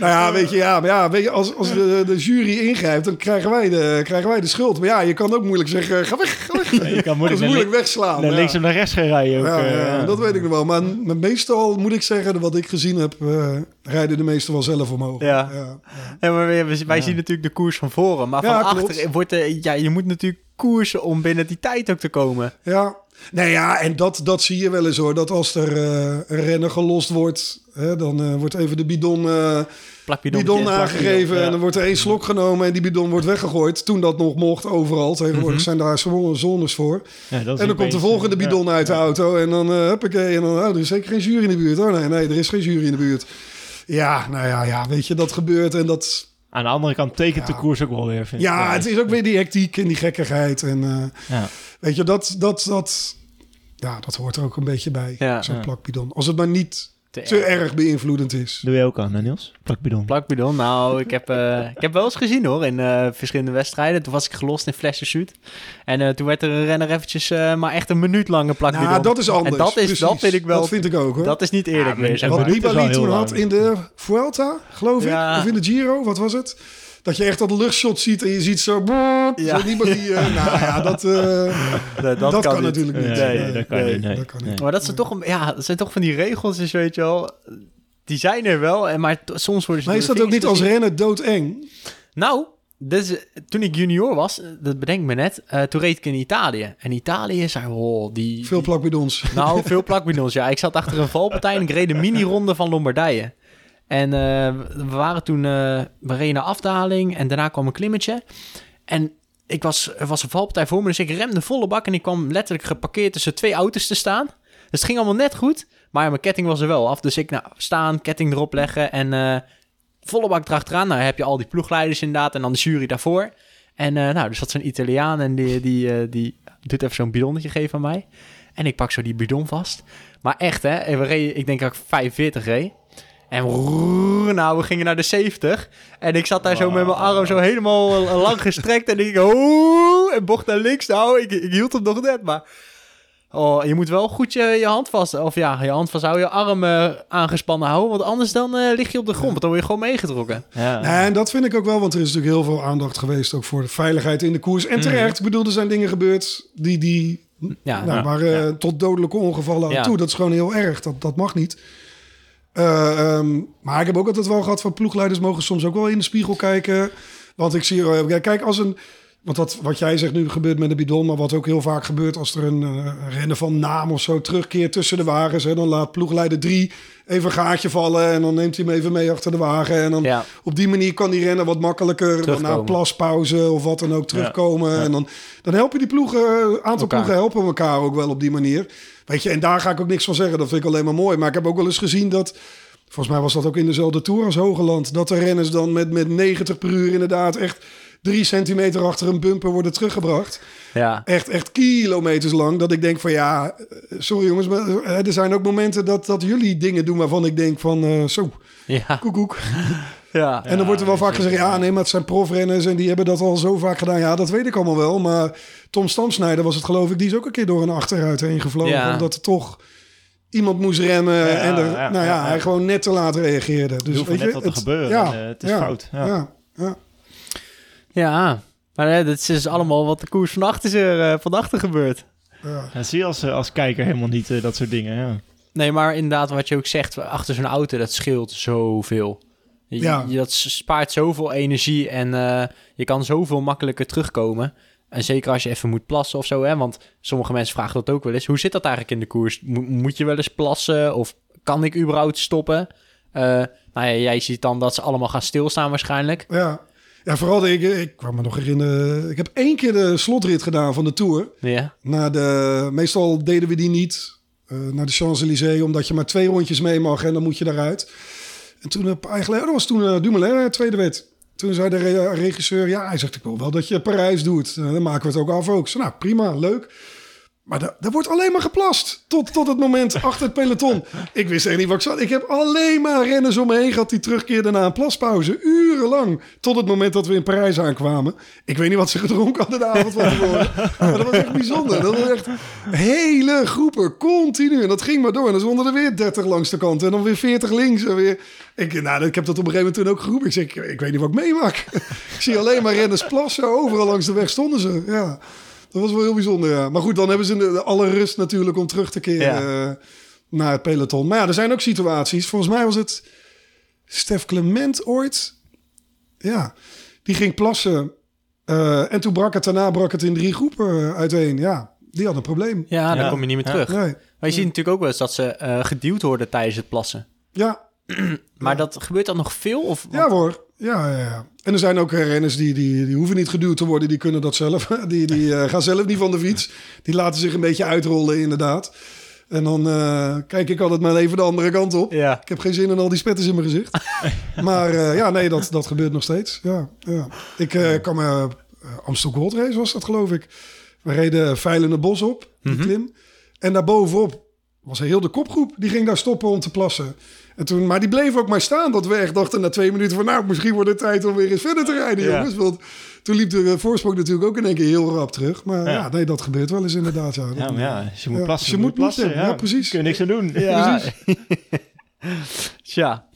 Nou ja, weet je, ja, maar ja weet je, als, als de, de jury ingrijpt, dan krijgen wij, de, krijgen wij de schuld. Maar ja, je kan ook moeilijk zeggen, ga weg, ga weg. Je kan Dat moeilijk wegslaan. ja. links en naar rechts gaan rijden. Ook, Ja, eh, ja, dat weet ik nog wel. Maar, meestal moet ik zeggen, wat ik gezien heb, eh, rijden de meesten wel zelf omhoog. Ja. ja. Maar wij, zien natuurlijk de koers van voren. Maar van achter wordt ja, je moet natuurlijk koersen om binnen die tijd ook te komen. Ja, nee, ja, en dat, dat zie je wel eens hoor. Dat als er eh, een renner gelost wordt, hè, dan eh, wordt even de bidon, eh, bidon aangegeven. ja. En dan wordt er één slok genomen en die bidon wordt weggegooid. Toen dat nog mocht, overal. Tegenwoordig Mhm. zijn daar zo- zones voor. Ja, En dan komt de volgende bidon ja. uit de auto. En dan, eh huppakee, en dan, oh, er is zeker geen jury in de buurt. Oh nee, nee, er is geen jury in de buurt. Ja, nou ja, ja, weet je, dat gebeurt. En dat, Aan de andere kant tekent de Ja. koers ook wel weer. Vind ik. ja, het is ook weer die hectiek en die gekkigheid. En Ja. Weet je, dat, dat, dat, ja, dat hoort er ook een beetje bij. Ja. Zo'n Ja. plakbidon. Als het maar niet te te erg. erg beïnvloedend is. Doe je ook aan, hè, Niels? Plakbidon. Plakbidon, nou, ik heb, eh, ik heb wel eens gezien hoor, in eh, verschillende wedstrijden. Toen was ik gelost in flessensuit. En eh, toen werd er een renner eventjes eh, maar echt een minuut lang een plakbidon. Nou, dat is anders. En dat, is, precies. dat vind ik wel, Dat vind ik ook hoor. dat is niet eerlijk Ja, meer. Wat Nibali toen had in de Vuelta, geloof ik. Ja. Of in de Giro, wat was het? Dat je echt dat luchtshot ziet en je ziet zo... Ja. Zo Nibali, eh, nou ja, dat, eh, Dat, dat, kan, niet. natuurlijk niet. Nee, Nee, dat kan nee, niet. Nee. dat kan niet. Nee. Maar dat zijn, toch, een- ja, dat zijn toch van die regels, dus weet je wel. Die zijn er wel, en maar soms worden ze Maar is dat ook niet als rennen doodeng? Nou, dus, eh, toen ik junior was, dat bedenk ik me net, eh, toen reed ik in Italië. En Italië zijn, oh, die... Veel plakbidons. Nou, veel plakbidons, ja. Ik zat achter een valpartij en ik reed de mini-ronde van Lombardije. En eh, we waren toen, eh we reden naar afdaling en daarna kwam een klimmetje. En ik was, er was een valpartij voor me, dus ik remde volle bak en ik kwam letterlijk geparkeerd tussen twee auto's te staan. Dus het ging allemaal net goed, maar mijn ketting was er wel af. Dus ik, nou, staan, ketting erop leggen en eh, volle bak erachteraan. Nou, heb je al die ploegleiders inderdaad en dan de jury daarvoor. En nou, dus dat zo'n Italiaan en die, die, die doet even zo'n bidonnetje geven aan mij. En ik pak zo die bidon vast. Maar echt, hè? We reden, ik denk dat ik 45 reed. En nou, we gingen naar de 70. En ik zat daar zo met mijn arm zo helemaal eh, lang gestrekt. En ik oeh, en bocht naar links. Nou, ik, ik hield hem nog net, maar... Oh, je moet wel goed je, je hand vast... Of ja, je hand vasthouden, je arm eh, aangespannen houden. Want anders dan eh, lig je op de grond. Want dan word je gewoon meegetrokken. Ja. En dat vind ik ook wel, want er is natuurlijk heel veel aandacht geweest... ook voor de veiligheid in de koers. En terecht, ik bedoel, er zijn dingen gebeurd die... die Ja, nou, eh, tot dodelijke ongevallen aan toe. Dat is gewoon heel erg. Dat, dat mag niet. Eh, ehm, maar ik heb ook altijd wel gehad van ploegleiders mogen soms ook wel in de spiegel kijken. Want ik zie, eh, kijk, als een. Want dat, wat jij zegt nu gebeurt met de bidon, maar wat ook heel vaak gebeurt als er een eh, renner van naam of zo terugkeert tussen de wagens. Hè, dan laat ploegleider 3 even een gaatje vallen en dan neemt hij hem even mee achter de wagen. En dan ja. op die manier kan die renner wat makkelijker na Terugkomen. een plaspauze of wat dan ook terugkomen. ja. En dan, dan helpen die ploegen, een aantal Elkaar. ploegen helpen elkaar ook wel op die manier. Weet je, en daar ga ik ook niks van zeggen. Dat vind ik alleen maar mooi. Maar ik heb ook wel eens gezien dat, volgens mij was dat ook in dezelfde Tour als Hogeland, dat de renners dan met, met 90 per uur inderdaad echt drie centimeter achter een bumper worden teruggebracht. Ja. Echt, echt kilometers lang. Dat ik denk van ja, eh, sorry jongens, maar eh, er zijn ook momenten dat, dat jullie dingen doen waarvan ik denk van eh, zo, Ja. koekoek. Ja. En dan wordt er wel vaak gezegd, ja, nee, maar het zijn profrenners en die hebben dat al zo vaak gedaan. Ja, dat weet ik allemaal wel. Maar Tom Stamsnijder was het geloof ik, die is ook een keer door een achteruit heen gevlogen. Ja. Omdat er toch iemand moest remmen Ja, en er, ja, nou ja, ja, ja. hij gewoon net te laat reageerde. Dus hoeft weet net je, wat te het- gebeuren. Ja, en, het is ja, fout. Ja. ja, ja. Maar hè, dat is dus allemaal wat de koers van achter, eh, van achter gebeurt. ja. Ja, zie je als, eh, als kijker helemaal niet eh, dat soort dingen. Ja. Nee, maar inderdaad, wat je ook zegt, achter zo'n auto, dat scheelt zoveel. Je, Ja. je- dat spaart zoveel energie en eh, je kan zoveel makkelijker terugkomen. En zeker als je even moet plassen of zo, hè? Want sommige mensen vragen dat ook wel eens. Hoe zit dat eigenlijk in de koers? Mo- moet je wel eens plassen of kan ik überhaupt stoppen? Eh, nou ja, jij ziet dan dat ze allemaal gaan stilstaan waarschijnlijk. Ja. Ja, vooral, ik, ik kwam me nog herinneren, ik heb één keer de slotrit gedaan van de Tour. Ja, Naar de, meestal deden we die niet eh, naar de Champs-Élysées, omdat je maar twee rondjes mee mag en dan moet je daaruit. En toen, een paar geleden, dat was toen uh, Dumoulin tweede werd. Toen zei de re- regisseur, ja, hij zegt, ik wil wel dat je Parijs doet. Eh, dan maken we het ook af ook. Zei, nou, prima, leuk. Maar da- daar wordt alleen maar geplast. Tot, tot het moment achter het peloton. Ik wist echt niet wat ik zat. Ik heb alleen maar renners om me heen gehad die terugkeerden na een plaspauze. Urenlang. Tot het moment dat we in Parijs aankwamen. Ik weet niet wat ze gedronken hadden de avond van. Maar dat was echt bijzonder. Dat was echt hele groepen. Continu. En dat ging maar door. En dan stonden er weer 30 langs de kant. En dan weer 40 links. En weer... Ik, nou, ik heb dat op een gegeven moment toen ook geroepen. Ik zeg, ik, weet niet wat ik meemaak. ik zie alleen maar renners plassen. Overal langs de weg stonden ze. Ja. Dat was wel heel bijzonder, ja. Maar goed, dan hebben ze de, alle rust natuurlijk om terug te keren eh, naar het peloton. Maar ja, er zijn ook situaties. Volgens mij was het Stef Clement ooit. Ja, die ging plassen. eh, en toen brak het daarna brak het in drie groepen uiteen. Ja, die had een probleem. ja dan Ja. kom je niet meer Ja. terug. Nee. Maar je ziet natuurlijk ook wel eens dat ze eh, geduwd worden tijdens het plassen. Ja, Maar dat gebeurt dan nog veel? Of, ja hoor. Ja, ja, ja. En er zijn ook renners die, die, die hoeven niet geduwd te worden. Die kunnen dat zelf. Die, die eh, gaan zelf niet van de fiets. Die laten zich een beetje uitrollen inderdaad. En dan eh, kijk ik altijd maar even de andere kant op. Ja. Ik heb geen zin in al die spetters in mijn gezicht. maar eh, ja, nee, dat, dat gebeurt nog steeds. Ja, ja. Ik kan me... Amstel Gold Race was dat, geloof ik. We reden Veilende Bos op, die Mhm. klim. En daarbovenop was heel de kopgroep. Die ging daar stoppen om te plassen. En toen, maar die bleef ook maar staan. Dat we echt dachten na twee minuten van... nou, misschien wordt het tijd om weer eens verder te rijden, Ja. jongens. Want toen liep de eh, voorsprong natuurlijk ook in één keer heel rap terug. Maar ja, Ja. nee, dat gebeurt wel eens inderdaad. Ja, Ja, maar ja, als je moet Ja, plassen, je moet plassen. plassen, ja, precies. Kun je niks aan doen. Ja. Tja.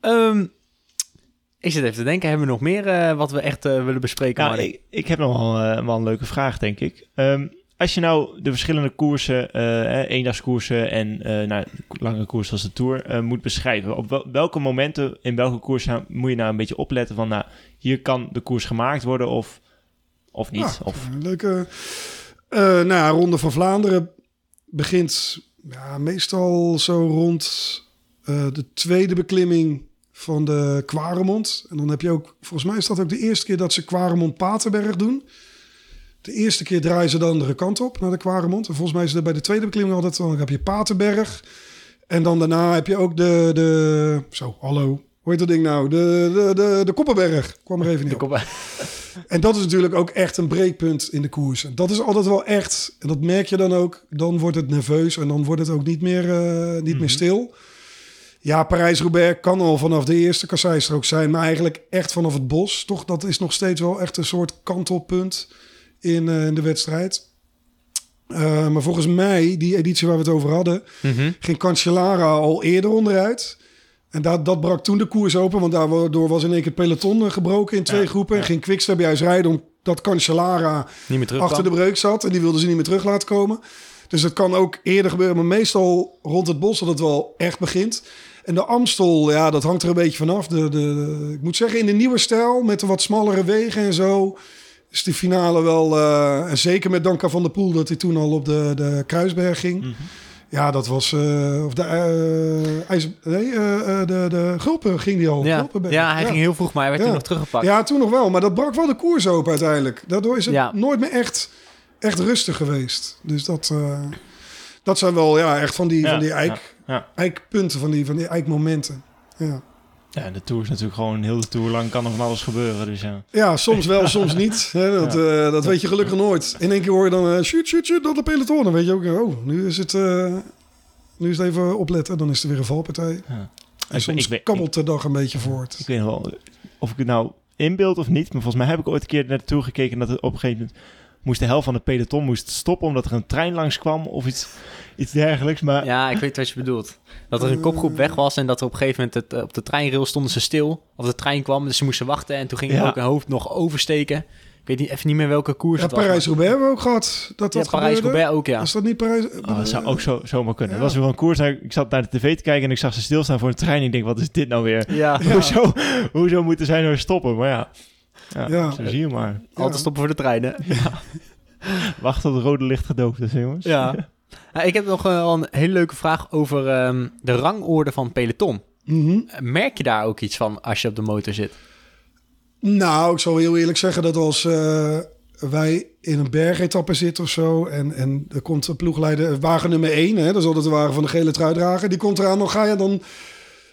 Ehm, ik zit even te denken, hebben we nog meer eh, wat we echt eh, willen bespreken? Nou, ik, ik heb nog wel, wel een leuke vraag, denk ik. Ehm, als je nou de verschillende koersen, eh eendagskoersen en eh nou, lange koersen als de Tour, eh, moet beschrijven. Op wel- welke momenten in welke koers moet je nou een beetje opletten van, nou, hier kan de koers gemaakt worden of, of niet? Ja, of, leuke nou ja, Ronde van Vlaanderen begint ja, meestal zo rond de tweede beklimming van de Kwaremond. En dan heb je ook, volgens mij is dat ook de eerste keer dat ze Kwaremond-Paterberg doen. De eerste keer draaien ze de andere kant op naar de Kwaremond. En volgens mij is het bij de tweede beklimming altijd, dan heb je Paterberg. En dan daarna heb je ook de, de zo, hallo, hoe heet dat ding nou? De, de, de, de Koppenberg, kwam er even niet De op. En dat is natuurlijk ook echt een breekpunt in de koers. En dat is altijd wel echt, en dat merk je dan ook, dan wordt het nerveus en dan wordt het ook niet meer, eh, niet meer stil. Ja, Parijs-Roubaix kan al vanaf de eerste kasseistrook zijn, maar eigenlijk echt vanaf het bos. Toch, dat is nog steeds wel echt een soort kantelpunt in, eh, in de wedstrijd. Eh, maar volgens mij, die editie waar we het over hadden, Mhm. ging Cancellara al eerder onderuit. En dat, dat brak toen de koers open, want daardoor was in één keer het peloton eh, gebroken in twee Ja, groepen. En ging Quickstep juist rijden omdat Cancellara achter de breuk zat. En die wilden ze niet meer terug laten komen. Dus het kan ook eerder gebeuren, maar meestal rond het bos dat het wel echt begint. En de Amstel, ja, dat hangt er een beetje vanaf. De, de, de- ik moet zeggen, in de nieuwe stijl, met de wat smallere wegen en zo... is de finale wel... eh, en zeker met Danka van der Poel, dat hij toen al op de, de Kruisberg ging... Mhm. Ja, dat was. eh, of de, eh, ijs, nee, de, de Gulpen ging die al. Ja. Ja, hij ging heel vroeg, maar hij werd Ja. toen nog teruggepakt. Ja, toen nog wel. Maar dat brak wel de koers open uiteindelijk. Daardoor is het Ja. nooit meer echt, echt rustig geweest. Dus dat, dat zijn wel ja, echt van die, van die eik, eikpunten, van die, van die eikmomenten. Ja. Ja, de Tour is natuurlijk gewoon heel de Tour lang kan er van alles gebeuren. Dus ja. ja, soms wel, soms niet. Hè, dat, eh, dat weet je gelukkig nooit. In één keer hoor je dan, eh, shoot, shoot, shoot, dat de peloton. Dan weet je ook, oh, nu is het, eh, nu is het even opletten. Dan is er weer een valpartij. Ja. En Ik- soms ik kabbelt de dag een beetje voort. Ik weet nog wel of ik het nou inbeeld of niet. Maar volgens mij heb ik ooit een keer naartoe gekeken dat het op een gegeven moment moest de helft van de peloton moest stoppen omdat er een trein langs kwam of iets, iets dergelijks. Maar Ja, ik weet wat je bedoelt. Dat er een kopgroep weg was en dat er op een gegeven moment het, eh, op de treinrail stonden ze stil. Of de trein kwam, dus ze moesten wachten. En toen ging er Ja. ook een hoofd nog oversteken. Ik weet niet, even niet meer welke koers Ja, het was. Parijs-Roubaix hebben we ook gehad. Dat dat Ja, Parijs-Roubaix ook, ja. Is dat niet Parijs? oh, dat zou ook zo, zomaar kunnen. Ja. Het was weer een koers. Ik zat naar de tv te kijken en ik zag ze stilstaan voor een trein. En ik denk, wat is dit nou weer? Ja, Ja. Hoezo, hoezo moeten zij nou stoppen? Maar ja, ja, Ja. zo zie je maar. altijd stoppen voor de treinen. Wacht tot het rode licht gedoofd is, jongens. Ja. Ja, ik heb nog eh, wel een hele leuke vraag over ehm, de rangorde van peloton. Mhm. Merk je daar ook iets van als je op de motor zit? Nou, ik zal heel eerlijk zeggen dat als eh, wij in een bergetappe zitten of zo... en, en er komt een ploegleider, wagen nummer 1... Hè, dat is altijd de wagen van de gele truidrager... die komt eraan, dan ga je dan...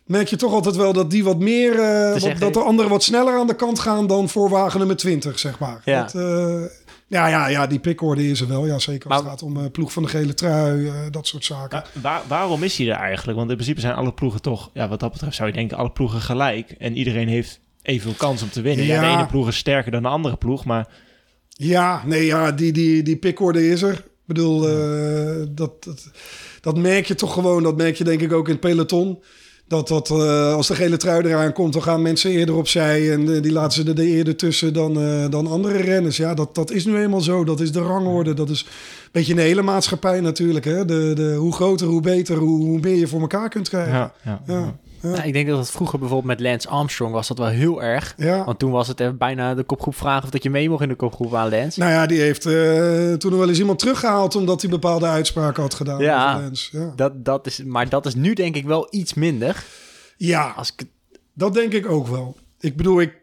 merk je toch altijd wel dat die wat meer... eh, wat- dat de anderen wat sneller aan de kant gaan... dan voor wagen nummer 20, zeg maar. Ja. Dat, eh, ja, ja, ja, die pickorde is er wel. Ja, zeker als Maar- het gaat om eh, ploeg van de gele trui, eh, dat soort zaken. Waar- waarom is hij er eigenlijk? Want in principe zijn alle ploegen toch, ja, wat dat betreft zou je denken, alle ploegen gelijk. En iedereen heeft evenveel kans om te winnen. Ja, Ja. de ene ploeg is sterker dan de andere ploeg, maar Ja, nee, ja, die, die, die pickorde is er. Ik bedoel, eh, dat, dat, dat merk je toch gewoon. Dat merk je denk ik ook in het peloton. Dat, dat eh, als de gele trui eraan komt, dan gaan mensen eerder opzij. En eh, die laten ze er de eerder tussen dan, eh, dan andere renners. Ja, dat, dat is nu eenmaal zo. Dat is de rangorde. Dat is een beetje een hele maatschappij natuurlijk. Hè? De, de, hoe groter, hoe beter, hoe, hoe meer je voor elkaar kunt krijgen. ja, ja, Ja, ja. Nou, ik denk dat het vroeger bijvoorbeeld met Lance Armstrong was dat wel heel erg. ja. Want toen was het bijna de kopgroep vragen of dat je mee mocht in de kopgroep aan Lance. Nou ja, die heeft eh, toen wel eens iemand teruggehaald... omdat hij bepaalde uitspraken had gedaan. Ja. Lens. ja. Dat, dat is, maar dat is nu denk ik wel iets minder. ja. Als ik, Dat denk ik ook wel. Ik bedoel, ik,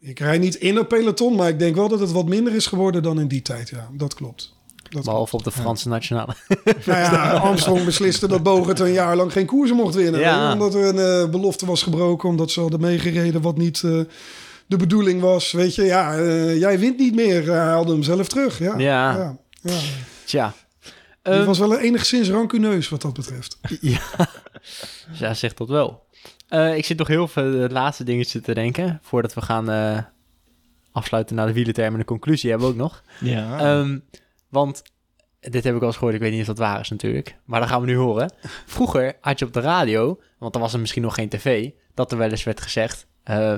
ik rij niet in een peloton, maar ik denk wel dat het wat minder is geworden dan in die tijd. Ja, dat klopt. Dat behalve op de Franse nationale. Nou ja, Armstrong besliste dat Bogert een jaar lang geen koersen mocht winnen. Ja. hè, Omdat er een eh, belofte was gebroken, omdat ze hadden meegereden wat niet eh, de bedoeling was. Weet je, ja, eh, jij wint niet meer. Hij haalde hem zelf terug. Ja, Ja. ja, ja. Tja. Die Ehm, was wel enigszins rancuneus wat dat betreft. ja. ja, zegt dat wel. Eh, ik zit nog heel veel de laatste dingetjes te denken. Voordat we gaan eh, afsluiten naar de wielenterm en de conclusie hebben we ook nog. Ja. Ehm, want dit heb ik al eens gehoord, ik weet niet of dat waar is natuurlijk. Maar dat gaan we nu horen. Vroeger had je op de radio, want dan was er misschien nog geen tv, dat er wel eens werd gezegd... eh,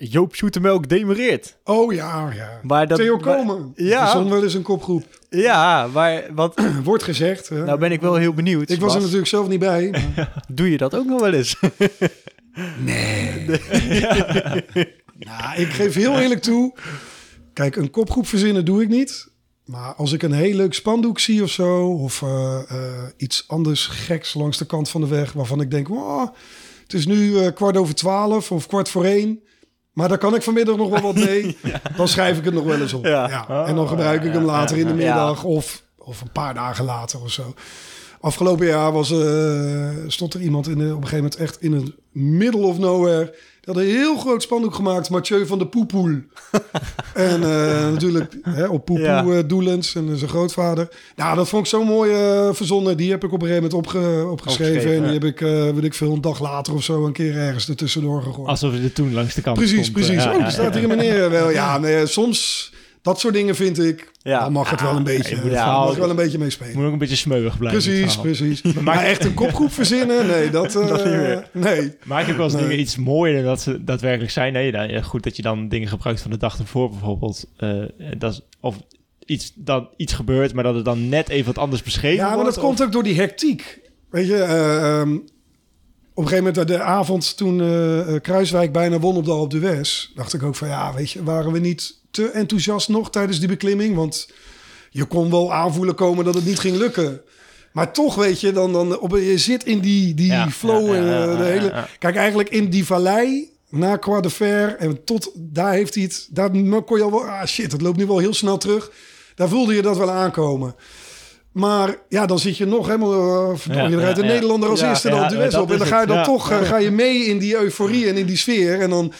Joop Zoetemelk demereert. Oh ja, ja. Maar dat, Theo Komen. Ja. Ja. zon wel eens een kopgroep. Ja, maar wat, Wordt gezegd. hè. nou ben ik wel heel benieuwd. ik was er natuurlijk zelf niet bij. maar- Doe je dat ook nog wel eens? Nou, ik geef heel eerlijk toe. Kijk, een kopgroep verzinnen doe ik niet. Maar als ik een heel leuk spandoek zie of zo... of eh, eh, iets anders geks langs de kant van de weg... waarvan ik denk, wow, het is nu eh, kwart over twaalf of kwart voor één... maar daar kan ik vanmiddag nog wel wat mee... dan schrijf ik het nog wel eens op. Ja. Ja. En dan gebruik ik hem later in de middag... Of, of een paar dagen later of zo. Afgelopen jaar was, stond er iemand in de, op een gegeven moment echt in het middle of nowhere. Die had een heel groot spandoek gemaakt, Mathieu van de Poepoel. en eh, natuurlijk hè, op Poepoel Ja. eh, doelens en zijn grootvader. Nou, dat vond ik zo mooi eh, verzonnen. Die heb ik op een gegeven moment opge, opgeschreven. Opgeschreven, en die heb ik, weet ik veel, een dag later of zo een keer ergens ertussendoor gegooid. Alsof je er toen langs de kant Precies, precies. Ja, oh, ja, er staat hier een meneer wel. Ja, nee, soms dat soort dingen vind ik. Ja. Dan mag het wel een beetje. moet ja, mag er wel een beetje meespelen. Moet ook een beetje smeuig blijven. Precies, precies. Maar echt een kopgroep verzinnen? Nee, dat, eh, Dat niet meer. Nee. Maak ik wel eens Nee. dingen iets mooier dan dat ze daadwerkelijk zijn? Nee, dan, ja, goed dat je dan dingen gebruikt van de dag ervoor bijvoorbeeld. Eh, dat is, of iets, dat iets gebeurt, maar dat het dan net even wat anders beschreven Ja, maar wordt. dat komt ook door die hectiek. Weet je, eh, ehm, op een gegeven moment de avond toen eh, eh, Kruiswijk bijna won op de Alpe d'Huez... dacht ik ook van ja, weet je, waren we niet te enthousiast nog tijdens die beklimming? Want je kon wel aanvoelen komen dat het niet ging lukken. Maar toch, weet je, dan, dan op, je zit in die, die Ja, flow. ja, ja, en, eh, de hele. Kijk, eigenlijk in die vallei, na Croix de Fer... en tot daar heeft hij het... Daar kon je al wel... Ah, shit, het loopt nu wel heel snel terug. Daar voelde je dat wel aankomen. Maar ja, dan zit je nog helemaal... Uh, Ja, je rijdt ja, een ja. Nederlander als eerste dan op. En dan ga je dan toch eh, ga je mee in die euforie en in die sfeer. En dan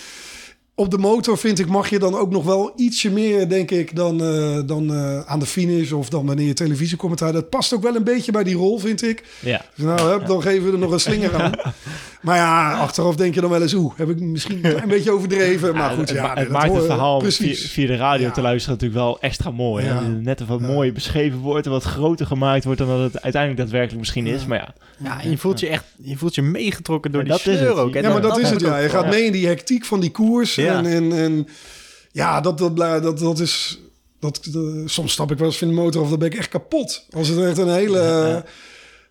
op de motor, vind ik, mag je dan ook nog wel ietsje meer, denk ik, dan, eh, dan eh, aan de finish of dan wanneer je televisiecommentaar. Dat past ook wel een beetje bij die rol, vind ik. Ja. Dus nou, dan geven we er nog een slinger aan. Maar ja, achteraf denk je dan wel eens, oeh, heb ik misschien een klein beetje overdreven. Maar goed, het, ja. het maakt het verhaal via, de radio Ja. te luisteren natuurlijk wel extra mooi. hè? Net wat mooi beschreven wordt en wat groter gemaakt wordt dan dat het uiteindelijk daadwerkelijk misschien is. Maar ja, Ja, en je voelt je echt je voelt je meegetrokken door Ja, die dat is sleur het. ook. hè. Ja, maar dat, is het, ja. Je gaat mee in die hectiek van die koers. Ja. En, en, en ja, dat, dat, dat, dat, dat is... Dat, soms stap ik wel eens in de motor of dan ben ik echt kapot. Als het echt een hele,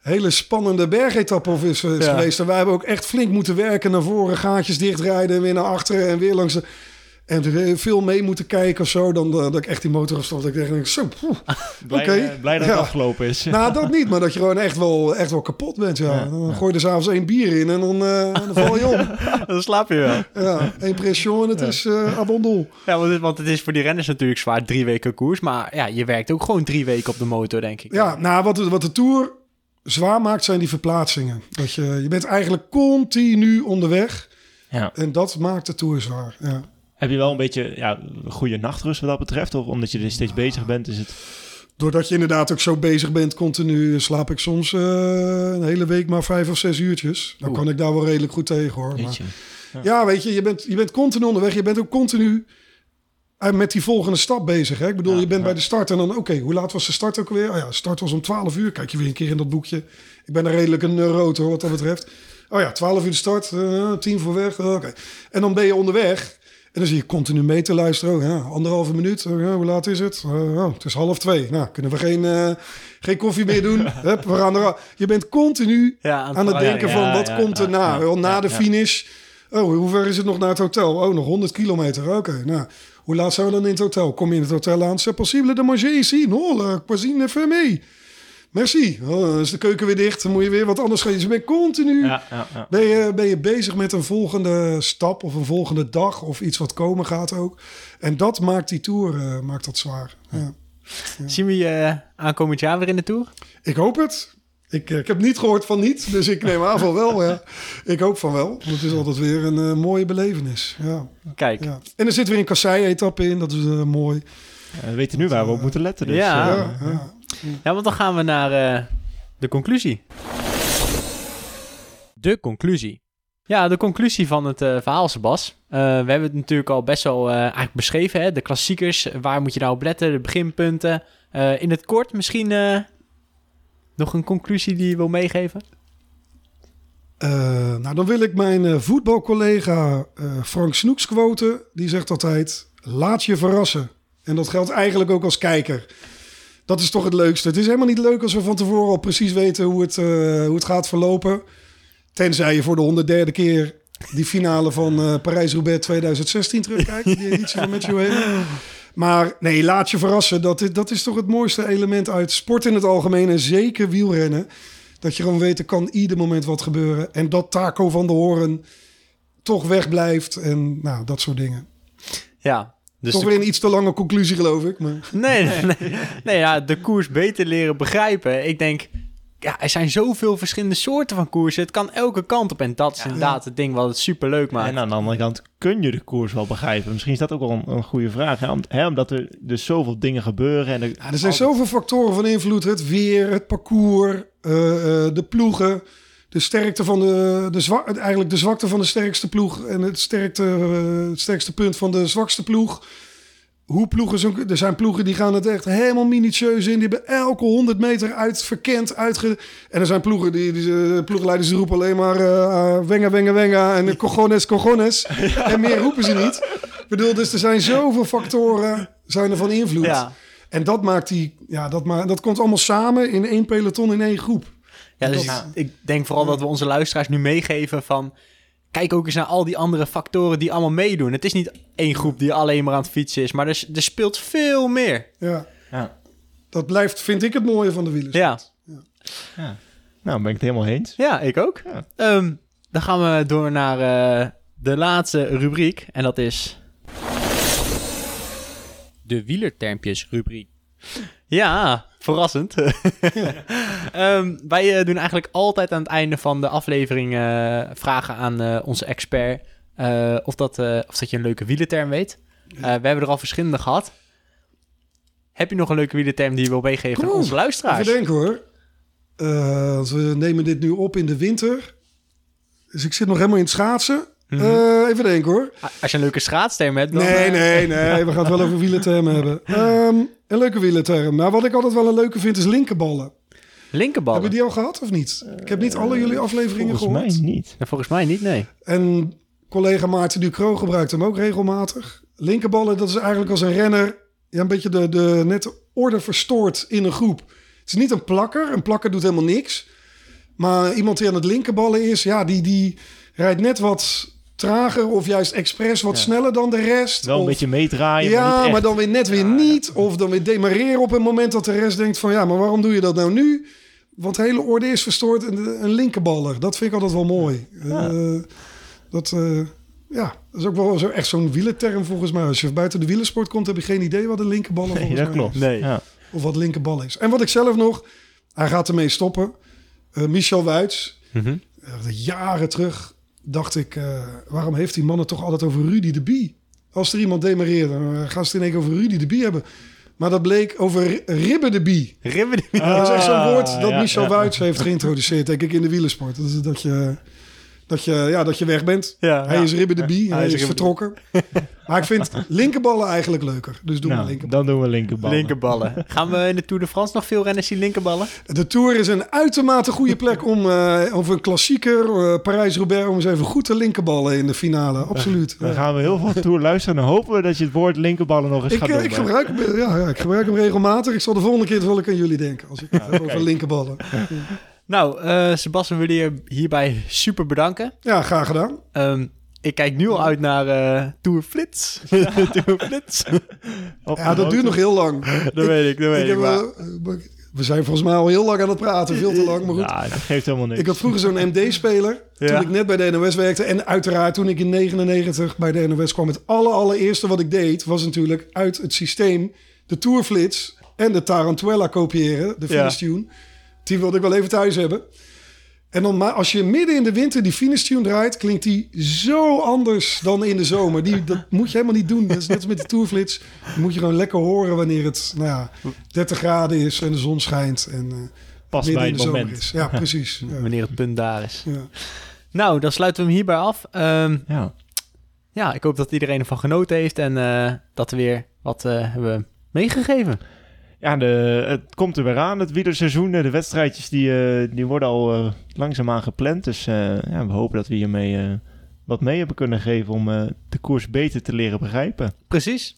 hele spannende bergetappe of is, is Ja. geweest. En wij hebben ook echt flink moeten werken naar voren. Gaatjes dichtrijden en weer naar achteren en weer langs de... En veel mee moeten kijken of zo. Dan eh, dat ik echt die motor afstond. Dat ik denk, zo, poeh. blij, Oké. eh, blij dat het Ja. afgelopen is. Nou, dat niet, maar dat je gewoon echt wel, echt wel kapot bent. Ja. Ja, Dan gooi je er s'avonds één bier in en dan, eh, dan val je om. Dan slaap je wel. Ja, één pression en het is eh abondol. Ja, want het, want het is voor die renners natuurlijk zwaar drie weken koers. Maar ja, je werkt ook gewoon drie weken op de motor, denk ik. Ja, nou, wat, de- wat de Tour zwaar maakt, zijn die verplaatsingen. Dat je, je bent eigenlijk continu onderweg. Ja. En dat maakt de Tour zwaar. Ja. Heb je wel een beetje ja, goede nachtrust wat dat betreft? Of omdat je er steeds bezig bent, is het... Doordat je inderdaad ook zo bezig bent continu, slaap ik soms eh, een hele week maar vijf of zes uurtjes. Dan Oeh. kan ik daar wel redelijk goed tegen hoor. Maar, Jeetje. ja, weet je, je bent, je bent continu onderweg. Je bent ook continu met die volgende stap bezig. Hè? Ik bedoel, Ja, je bent ja. bij de start en dan, oké, hoe laat was de start ook weer? Oh ja, de start was om 12 uur. Kijk je weer een keer in dat boekje. Ik ben er redelijk een neuroot hoor, wat dat betreft. Oh ja, 12 uur de start, eh, tien voor weg. Oké. En dan ben je onderweg. En dan zie je continu mee te luisteren. Oh, ja, anderhalve minuut. Oh, hoe laat is het? Eh, oh, het is half twee. Nou, kunnen we geen, eh, geen koffie meer doen? Hup, we gaan er, je bent continu aan het denken van wat komt er na? na de finish. Oh, hoe ver is het nog naar het hotel? Oh, nog 100 kilometer. Oké, nou, hoe laat zijn we dan in het hotel? Kom je in het hotel aan? C'est possible de manger ici? Non, la cuisine fermée. Merci. Oh, is de keuken weer dicht. Dan moet je weer wat anders gaan. Dus je bent continu... Ja, ja, ja. Ben je, ben je bezig met een volgende stap of een volgende dag of iets wat komen gaat ook. En dat maakt die Tour eh, maakt dat zwaar. Ja. Zien we je eh, aankomend jaar weer in de Tour? Ik hoop het. Ik, eh, ik heb niet gehoord van niet, dus ik neem aan van wel. Ja. Ik hoop van wel. Want het is altijd weer een eh, mooie belevenis. Ja, Kijk. ja. En er zit weer een kassei-etappe in, dat is eh, mooi. Eh, we weten nu waar we op moeten letten. Dus, Ja. Ja, ja. Ja, want dan gaan we naar eh, de conclusie. De conclusie. Ja, de conclusie van het eh, verhaal, Sebas. Eh, we hebben het natuurlijk al best wel eh, eigenlijk beschreven, hè? de klassiekers. Waar moet je nou op letten, de beginpunten. Eh, in het kort misschien eh, nog een conclusie die je wil meegeven? Eh, nou, dan wil ik mijn eh, voetbalcollega eh, Frank Snoeks quoten. Die zegt altijd, laat je verrassen. En dat geldt eigenlijk ook als kijker. Dat is toch het leukste. Het is helemaal niet leuk als we van tevoren al precies weten hoe het, hoe het gaat verlopen. Tenzij je voor de 103e keer die finale van Parijs-Roubaix 2016 terugkijkt. Die editie van Matthew. Maar nee, laat je verrassen. Dat, is- dat is toch het mooiste element uit sport in het algemeen. En zeker wielrennen. Dat je gewoon weet, er kan ieder moment wat gebeuren. En dat Taco van de Hoorn toch wegblijft. En nou, dat soort dingen. Ja, dus toch weer een iets te lange conclusie, geloof ik. Maar... Nee, nee, nee. nee ja, de koers beter leren begrijpen. Ik denk, ja, er zijn zoveel verschillende soorten van koersen. Het kan elke kant op. En dat is inderdaad het ding wat het super leuk maakt. En aan de andere kant kun je de koers wel begrijpen. Misschien is dat ook wel een, een goede vraag. Hè? Om- hè, omdat er dus zoveel dingen gebeuren. En er, Ja, er zijn zoveel factoren van invloed. Het weer, het parcours, eh, eh, de ploegen. De sterkte van de, de zwa- eigenlijk de zwakte van de sterkste ploeg. En het, sterkte, eh, het sterkste punt van de zwakste ploeg. Hoe ploegen zo, Er zijn ploegen die gaan het echt helemaal minutieus in. Die hebben elke 100 meter uit verkend. Uitge, en er zijn ploegen die, die de ploegleiders die roepen alleen maar eh wenga, wenga, wenga. En cojones, cojones. En meer roepen ze niet. Ik bedoel, dus er zijn zoveel factoren zijn er van invloed. ja. En dat maakt die, ja, dat, ma dat komt allemaal samen in één peloton, in één groep. Ja, dus Dat- ik denk vooral dat we onze luisteraars nu meegeven van... Kijk ook eens naar al die andere factoren die allemaal meedoen. Het is niet één groep die alleen maar aan het fietsen is, maar er, er speelt veel meer. Ja, ja. dat blijft, vind ik, het mooie van de wielers. Ja, Nou, ben ik het helemaal eens. ja ik ook. Ja. Ehm, dan gaan we door naar eh, de laatste rubriek. En dat is... De wielertermpjes rubriek. Ja, verrassend. Ehm, wij eh, doen eigenlijk altijd aan het einde van de aflevering eh, vragen aan eh, onze expert of, dat, of dat je een leuke wielerterm weet. We hebben er al verschillende gehad. Heb je nog een leuke wielerterm die je wil meegeven aan onze luisteraars? Even denken hoor. We nemen dit nu op in de winter. Dus ik zit nog helemaal in het schaatsen. Mhm. Eh, even denken hoor. Als je een leuke schaatsterm hebt, dan... Nee, eh, nee, nee. We gaan het wel over wielertermen hebben. Ehm, een leuke wielerterm. Nou, wat ik altijd wel een leuke vind is linkerballen. Linkerballen. Hebben die al gehad of niet? Ik heb niet alle jullie afleveringen Volgens gehoord. mij niet. Ja, volgens mij niet, nee. En collega Maarten Ducro gebruikt hem ook regelmatig. Linkerballen, dat is eigenlijk als een renner... Ja, een beetje de, de net orde verstoort in een groep. Het is niet een plakker. Een plakker doet helemaal niks. Maar iemand die aan het linkerballen is... Ja, die, die rijdt net wat trager of juist expres wat Ja. sneller dan de rest. Wel een Of- beetje meedraaien, maar ja, niet echt. maar dan weer net weer niet. Of dan weer demareren op een moment dat de rest denkt van... ja, maar waarom doe je dat nou nu? Want de hele orde is verstoord. Een, een linkerballer, dat vind ik altijd wel mooi. Ja. Eh, dat, eh, ja, dat is ook wel zo, echt zo'n wielerterm volgens mij. Als je buiten de wielersport komt, heb je geen idee wat een linkerballer Nee, volgens dat mij klopt. is. Nee. Ja. Of wat linkerbal is. En wat ik zelf nog... Hij gaat ermee stoppen. Eh, Michel Wuits. Mhm. Jaren terug dacht ik... eh, waarom heeft die man het toch altijd over Rudy de Bie? Als er iemand demareert, dan eh, gaan ze het in één keer over Rudy de Bie hebben. Maar dat bleek over Ribbe de Bie. Ribben die- dat is echt zo'n Ah, woord dat ja, Michel ja. Wuits heeft geïntroduceerd, denk ik, in de wielersport. Dat, is dat, je, dat, je, ja, dat je weg bent. Ja, Hij ja. is Ribbe de Bie, Hij hij, is vertrokken. maar ik vind linkerballen eigenlijk leuker. Dus doe maar Nou, linkerballen. dan doen we linkerballen. Linkerballen. Gaan we in de Tour de France nog veel renners zien linkerballen? De Tour is een uitermate goede plek om eh over een klassieker, eh, Parijs-Roubaix, om eens even goed te linkerballen in de finale. Absoluut. Dan gaan we heel veel tour luisteren en hopen we dat je het woord linkerballen nog eens Ik, gaat eh, doen. ik, gebruik hem, ja, ja, ik gebruik hem regelmatig. Ik zal de volgende keer wel ik aan jullie denken. Als ik het over linkerballen. Nou, eh Sebastian, willen je hierbij super bedanken. Ja, graag gedaan. Ehm, ik kijk nu al uit naar eh Tour Flits. Tour Flits. Ja, dat duurt nog heel lang. dat weet ik, dat weet Ik maar- eh, we zijn volgens mij al heel lang aan het praten. Veel te lang, maar goed. Ja, dat geeft helemaal niks. Ik had vroeger zo'n MD-speler. Toen Ja. ik net bij de NOS werkte. En uiteraard toen ik in 99 bij de NOS kwam. Het aller, allereerste wat ik deed was natuurlijk uit het systeem de Tourflits en de Tarantella kopiëren. De Ja. finish tune. Die wilde ik wel even thuis hebben. En dan, maar als je midden in de winter die finish tune draait, klinkt die zo anders dan in de zomer. Die, dat moet je helemaal niet doen. Dat is net als met de Tourflits. Die moet je gewoon lekker horen wanneer het nou ja, 30 graden is en de zon schijnt. En, uh, Pas midden bij in het de zomer moment. is. Ja, precies. Ja. Wanneer het punt daar is. Ja. Nou, dan sluiten we hem hierbij af. Ehm, Ja. ja, ik hoop dat iedereen ervan genoten heeft en eh, dat we weer wat eh, hebben meegegeven. Ja, de, het komt er weer aan, het wielerseizoen. De wedstrijdjes die, eh, die worden al eh, langzaamaan gepland. Dus eh, ja, we hopen dat we hiermee eh, wat mee hebben kunnen geven om eh, de koers beter te leren begrijpen. Precies.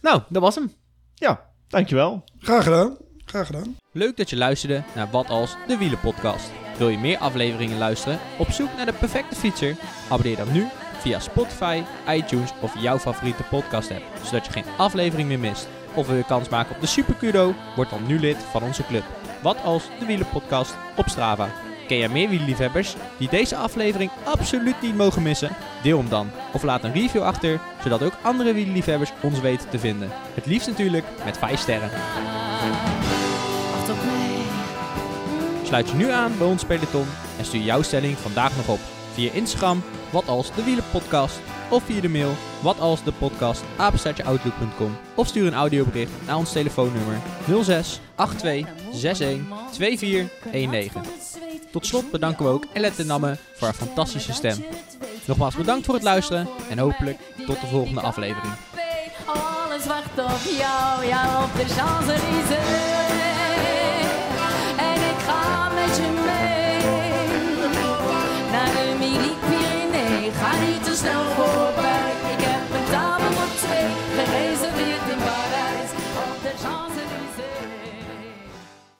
Nou, dat was hem. Ja, dankjewel. Graag gedaan. Graag gedaan. Leuk dat je luisterde naar Wat als de Wielenpodcast. Wil je meer afleveringen luisteren? Op zoek naar de perfecte fietser? Abonneer dan nu via Spotify, iTunes of jouw favoriete podcast app, zodat je geen aflevering meer mist. Of wil je kans maken op de Super Kudo? Word dan nu lid van onze club. Wat als de Wielenpodcast op Strava. Ken jij meer wielerliefhebbers die deze aflevering absoluut niet mogen missen? Deel hem dan of laat een review achter, zodat ook andere wielerliefhebbers ons weten te vinden. Het liefst natuurlijk met 5 sterren. Sluit je nu aan bij ons peloton en stuur jouw stelling vandaag nog op via Instagram, wat als de wielenpodcast, of via de mail, wat als de podcast, apenstaartjeoutlook.com, of stuur een audiobericht naar ons telefoonnummer 06 82 61 2419. Tot slot bedanken we ook Elette Namme voor haar fantastische stem. Nogmaals bedankt voor het luisteren en hopelijk tot de volgende aflevering. Alles wacht op jou, op mee naar